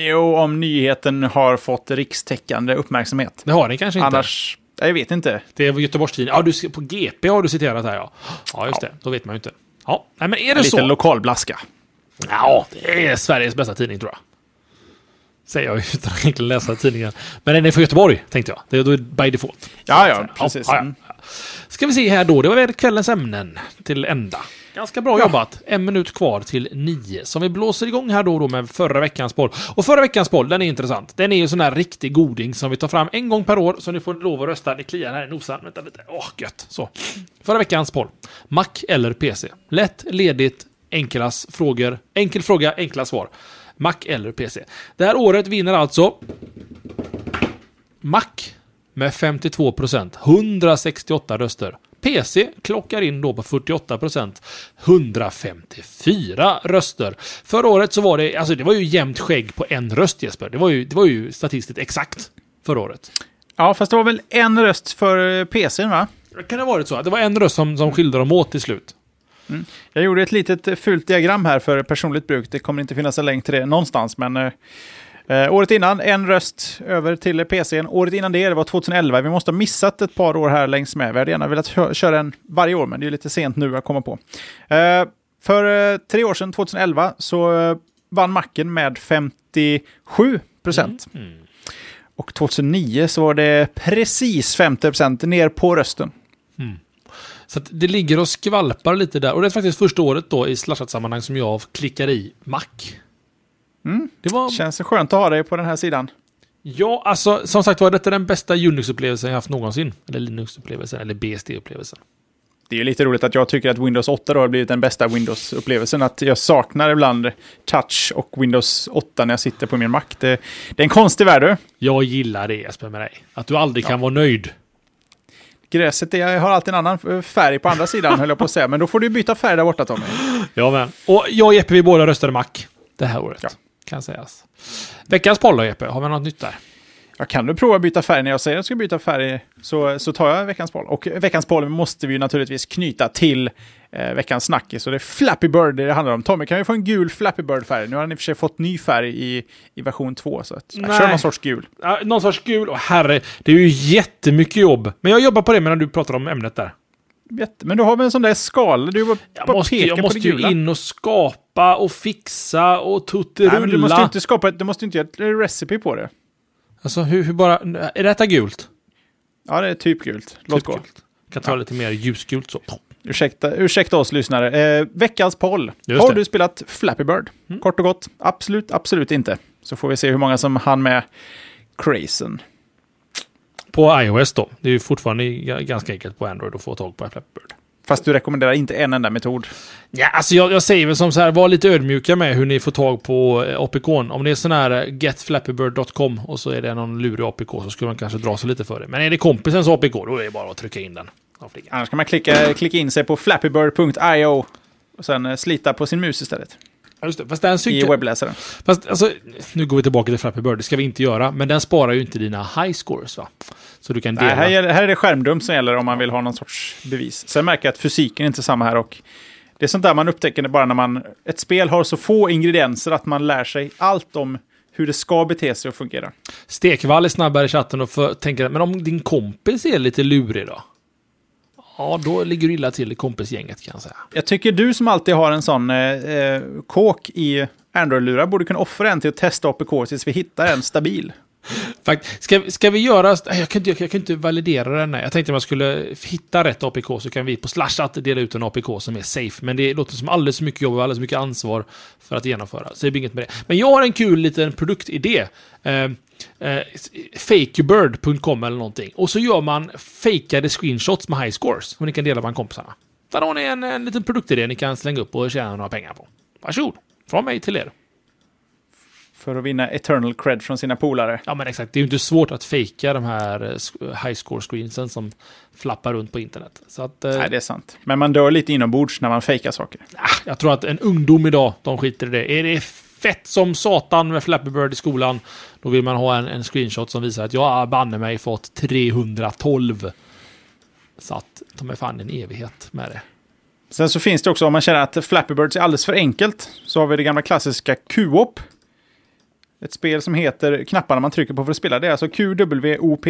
A: Jo, om nyheten har fått rikstäckande uppmärksamhet.
B: Det har den kanske inte.
A: Annars, jag vet inte.
B: Det är Göteborgstidningen. Ja, du, på GP har du citerat här ja. Ja, just ja. det. Då vet man ju inte. Ja, men är det
A: en
B: så?
A: Lite lokalblaska.
B: Ja, det är Sveriges bästa tidning tror jag. Säger jag utan att egentligen läsa tidningen. Men den är från Göteborg, tänkte jag. Det är då by default.
A: Ja, ja, precis.
B: Ja, ja.
A: Mm.
B: Ska vi se här då. Det var väl kvällens ämnen till ända. Ganska bra
A: Ja.
B: jobbat. En minut kvar till nio. Som vi blåser igång här då, och då med förra veckans boll. Och förra veckans boll, den är intressant. Den är ju sån här riktig goding som vi tar fram en gång per år. Så ni får lov att rösta. Det kliar här i nosan. Vänta lite. Åh, gött. Så. Förra veckans boll. Mac eller PC? Lätt, ledigt, enkelas frågor. Enkel fråga, enkla svar. Mac eller PC? Det här året vinner alltså Mac med 52 procent, 168 röster. PC klockar in då på 48 procent, 154 röster. Förra året så var det, alltså det var ju jämnt skägg på en röst Jesper. Det var ju, det var ju statistiskt exakt förra året.
A: Ja, fast det var väl en röst för eh, PCn, va?
B: Kan det ha varit så? Det var en röst som, som skilde dem åt till slut.
A: Jag gjorde ett litet eh, fult diagram här för personligt bruk. Det kommer inte finnas en länk till det någonstans, men eh, året innan en röst över till PCn. Året innan det, det var 2011. Vi måste ha missat ett par år här längs med. Vi hade gärna velat kö- köra en varje år, men det är lite sent nu att komma på. Eh, för eh, tre år sedan, 2011, så eh, vann Macken med 57 procent.
B: Mm.
A: Och 2009 så var det precis 50 procent ner på rösten.
B: Så att det ligger och skvalpar lite där. Och det är faktiskt första året då i slashat-sammanhang som jag klickar i Mac.
A: Mm.
B: Det var...
A: Känns det skönt att ha dig på den här sidan.
B: Ja, alltså som sagt var, detta är den bästa Unix-upplevelsen jag haft någonsin. Eller Linux-upplevelsen, eller BSD-upplevelsen.
A: Det är lite roligt att jag tycker att Windows 8 då har blivit den bästa Windows-upplevelsen. Att jag saknar ibland touch och Windows 8 när jag sitter på min Mac. Det, det är en konstig värld. du.
B: Jag gillar det Jesper med dig. Att du aldrig kan vara nöjd.
A: Gräset är, har alltid en annan färg på andra sidan, höll jag på att säga. Men då får du byta färg där borta, Tommy.
B: Ja, men. Och jag och Jeppe, vi båda röstade Mac. Det här året.
A: Ja.
B: Kan sägas. Veckans poll Jeppe, har vi något nytt där?
A: Ja, kan du prova att byta färg när jag säger att jag ska byta färg så, så tar jag veckans poll. Och veckans poll måste vi ju naturligtvis knyta till eh, veckans snackis. Så det är Flappy Bird det handlar om. Tommy, kan vi få en gul Flappy Bird-färg? Nu har han i och för sig fått ny färg i, i version 2. Så att, jag
B: Nej.
A: kör någon sorts gul.
B: Ja, någon sorts gul. Åh herre, det är ju jättemycket jobb. Men jag jobbar på det medan du pratar om ämnet där.
A: Jätte, men du har väl en sån där skala? Du bara,
B: Jag
A: bara
B: måste, jag måste ju in och skapa och fixa och tutterulla.
A: Nej, men du måste ju inte skapa du måste inte göra ett recipe på det.
B: Alltså hur, hur bara... Är detta gult?
A: Ja, det är typ gult. Låt
B: Typ
A: gå.
B: gult. Kan ta lite mer ljusgult så.
A: Ursäkta, ursäkta oss lyssnare. Eh, veckans poll.
B: Just
A: Har
B: det. Mm.
A: du spelat Flappy Bird? Kort och gott. Absolut, absolut inte. Så får vi se hur många som hann med crazen.
B: På iOS då. Det är ju fortfarande ganska enkelt på Android att få tag på Flappy Bird.
A: Fast du rekommenderar inte en enda metod.
B: Ja, alltså jag, jag säger väl som så här, var lite ödmjuka med hur ni får tag på eh, APKn. Om det är sån här eh, getflappybird.com och så är det någon lurig APK så skulle man kanske dra sig lite för det. Men är det kompisens APK, då är det bara att trycka in den.
A: Annars kan man klicka, klicka in sig på flappybird.io och sen eh, slita på sin mus istället.
B: Just det, fast den
A: I
B: synkar...
A: webbläsaren.
B: Fast alltså, nu går vi tillbaka till Flappy Bird, det ska vi inte göra. Men den sparar ju inte dina high scores va? Så du kan dela.
A: Nej, här, gäller- här är det skärmdump som gäller om man vill ha någon sorts bevis. Sen märker jag att fysiken är inte samma här och det är sånt där man upptäcker bara när man... Ett spel har så få ingredienser att man lär sig allt om hur det ska bete sig och fungera.
B: Stekvall är snabbare i chatten och för, tänker men om din kompis är lite lurig då? Ja, då ligger du illa till i kompisgänget kan jag säga.
A: Jag tycker du som alltid har en sån eh, eh kåk i Android-lurar borde kunna offra en till att testa APK tills vi hittar en stabil.
B: Fakt, ska, ska vi göra... Jag kan, inte, jag kan inte validera den. här. Jag tänkte om jag skulle hitta rätt APK så kan vi på Slashat dela ut en APK som är safe. Men det låter som alldeles för mycket jobb och alldeles för mycket ansvar för att genomföra. Så det blir inget med det. Men jag har en kul liten produktidé. Eh, eh, fakebird.com eller någonting. Och så gör man fejkade screenshots med high scores. Som ni kan dela bland kompisarna. Där har ni en, en liten produktidé ni kan slänga upp och tjäna några pengar på. Varsågod. Från mig till er.
A: För att vinna eternal cred från sina polare.
B: Ja men exakt, det är ju inte svårt att fejka de här eh, high score screensen som flappar runt på internet. Så att, eh,
A: Nej, det är sant. Men man dör lite inombords när man fejkar saker.
B: ah, jag tror att en ungdom idag, de skiter i det. Är det fett som satan med Flappy Bird i skolan, då vill man ha en, en screenshot som visar att jag banne mig fått 312. Så att de är fan en evighet med det.
A: Sen så finns det också, om man känner att Flappy Birds är alldeles för enkelt, så har vi det gamla klassiska QOP. Ett spel som heter knapparna man trycker på för att spela. Det är alltså QWOP.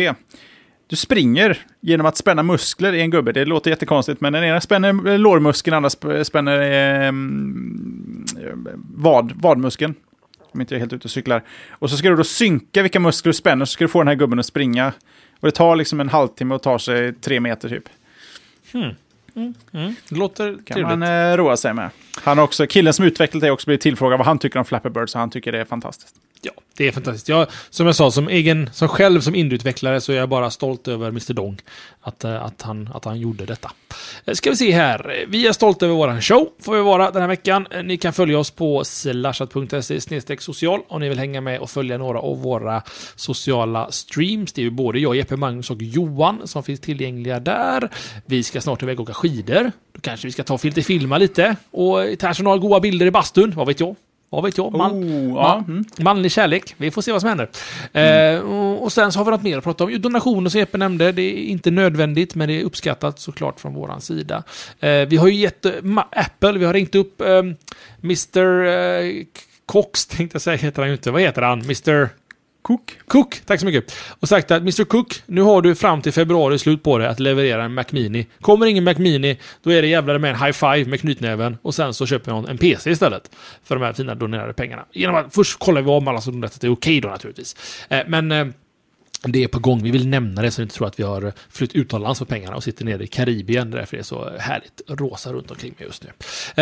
A: Du springer genom att spänna muskler i en gubbe. Det låter jättekonstigt, men den ena spänner eh, lårmuskeln, den andra sp- spänner eh, vad, vadmuskeln. Om inte jag är helt ute och cyklar. Och så ska du då synka vilka muskler du spänner, så ska du få den här gubben att springa. Och det tar liksom en halvtimme och tar sig tre meter typ.
B: Det låter
A: kan
B: trevligt.
A: man eh, roa sig med. Han också, killen som utvecklat det har också blivit tillfrågad vad han tycker om Flappy Bird, så han tycker det är fantastiskt.
B: Ja, det är fantastiskt. Jag, som jag sa, som egen, som själv som indieutvecklare så är jag bara stolt över Mr Dong. Att, eh, att, han, att han gjorde detta. Eh, ska vi se här. Vi är stolta över våran show, får vi vara den här veckan. Eh, ni kan följa oss på slashat.se social om ni vill hänga med och följa några av våra sociala streams. Det är ju både jag, Jeppe, Magnus och Johan som finns tillgängliga där. Vi ska snart iväg och åka skidor. Då kanske vi ska ta och filma lite och ta några goda bilder i bastun. Vad vet jag? Vad vet jag? Man,
A: Oh, ja.
B: man, Manlig kärlek. Vi får se vad som händer. Eh, och, och sen så har vi något mer att prata om. Jo, Donationer som Jeppe nämnde. Det är inte nödvändigt, men det är uppskattat såklart från våran sida. Eh, vi har ju gett eh, Apple, vi har ringt upp eh, Mr. Cox, tänkte jag säga, heter han ju inte. Vad heter han? Mr.
A: Cook.
B: Cook, tack så mycket. Och sagt att Mr Cook, nu har du fram till februari slut på dig att leverera en Mac Mini. Kommer ingen Mac Mini, då är det jävlar med en high five med knytnäven och sen så köper jag en PC istället. För de här fina donerade pengarna. Genom att först kollar vi om alla som donerat att det är okej då naturligtvis. Eh, men eh, det är på gång. Vi vill nämna det så ni inte tror att vi har flytt utomlands för pengarna och sitter nere i Karibien. Därför det är så härligt rosa runt omkring mig just nu.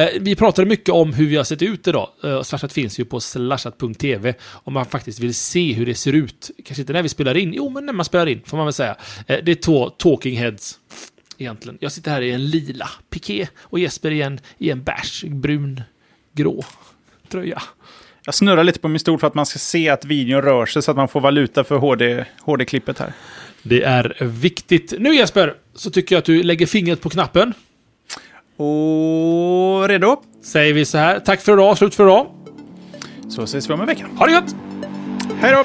B: Eh, vi pratade mycket om hur vi har sett ut idag. Eh, Slashat finns ju på slashat.tv om man faktiskt vill se hur det ser ut. Kanske inte när vi spelar in, jo men när man spelar in får man väl säga. Eh, det är två talking heads. Egentligen. Jag sitter här i en lila piké och Jesper i en, i en bärs, brun, grå tröja.
A: Jag snurrar lite på min stol för att man ska se att videon rör sig så att man får valuta för HD, HD-klippet här.
B: Det är viktigt. Nu Jesper, så tycker jag att du lägger fingret på knappen.
A: Och redo?
B: Säger vi så här. Tack för idag, slut för idag.
A: Så ses vi om en vecka.
B: Ha det gött!
A: Hej då!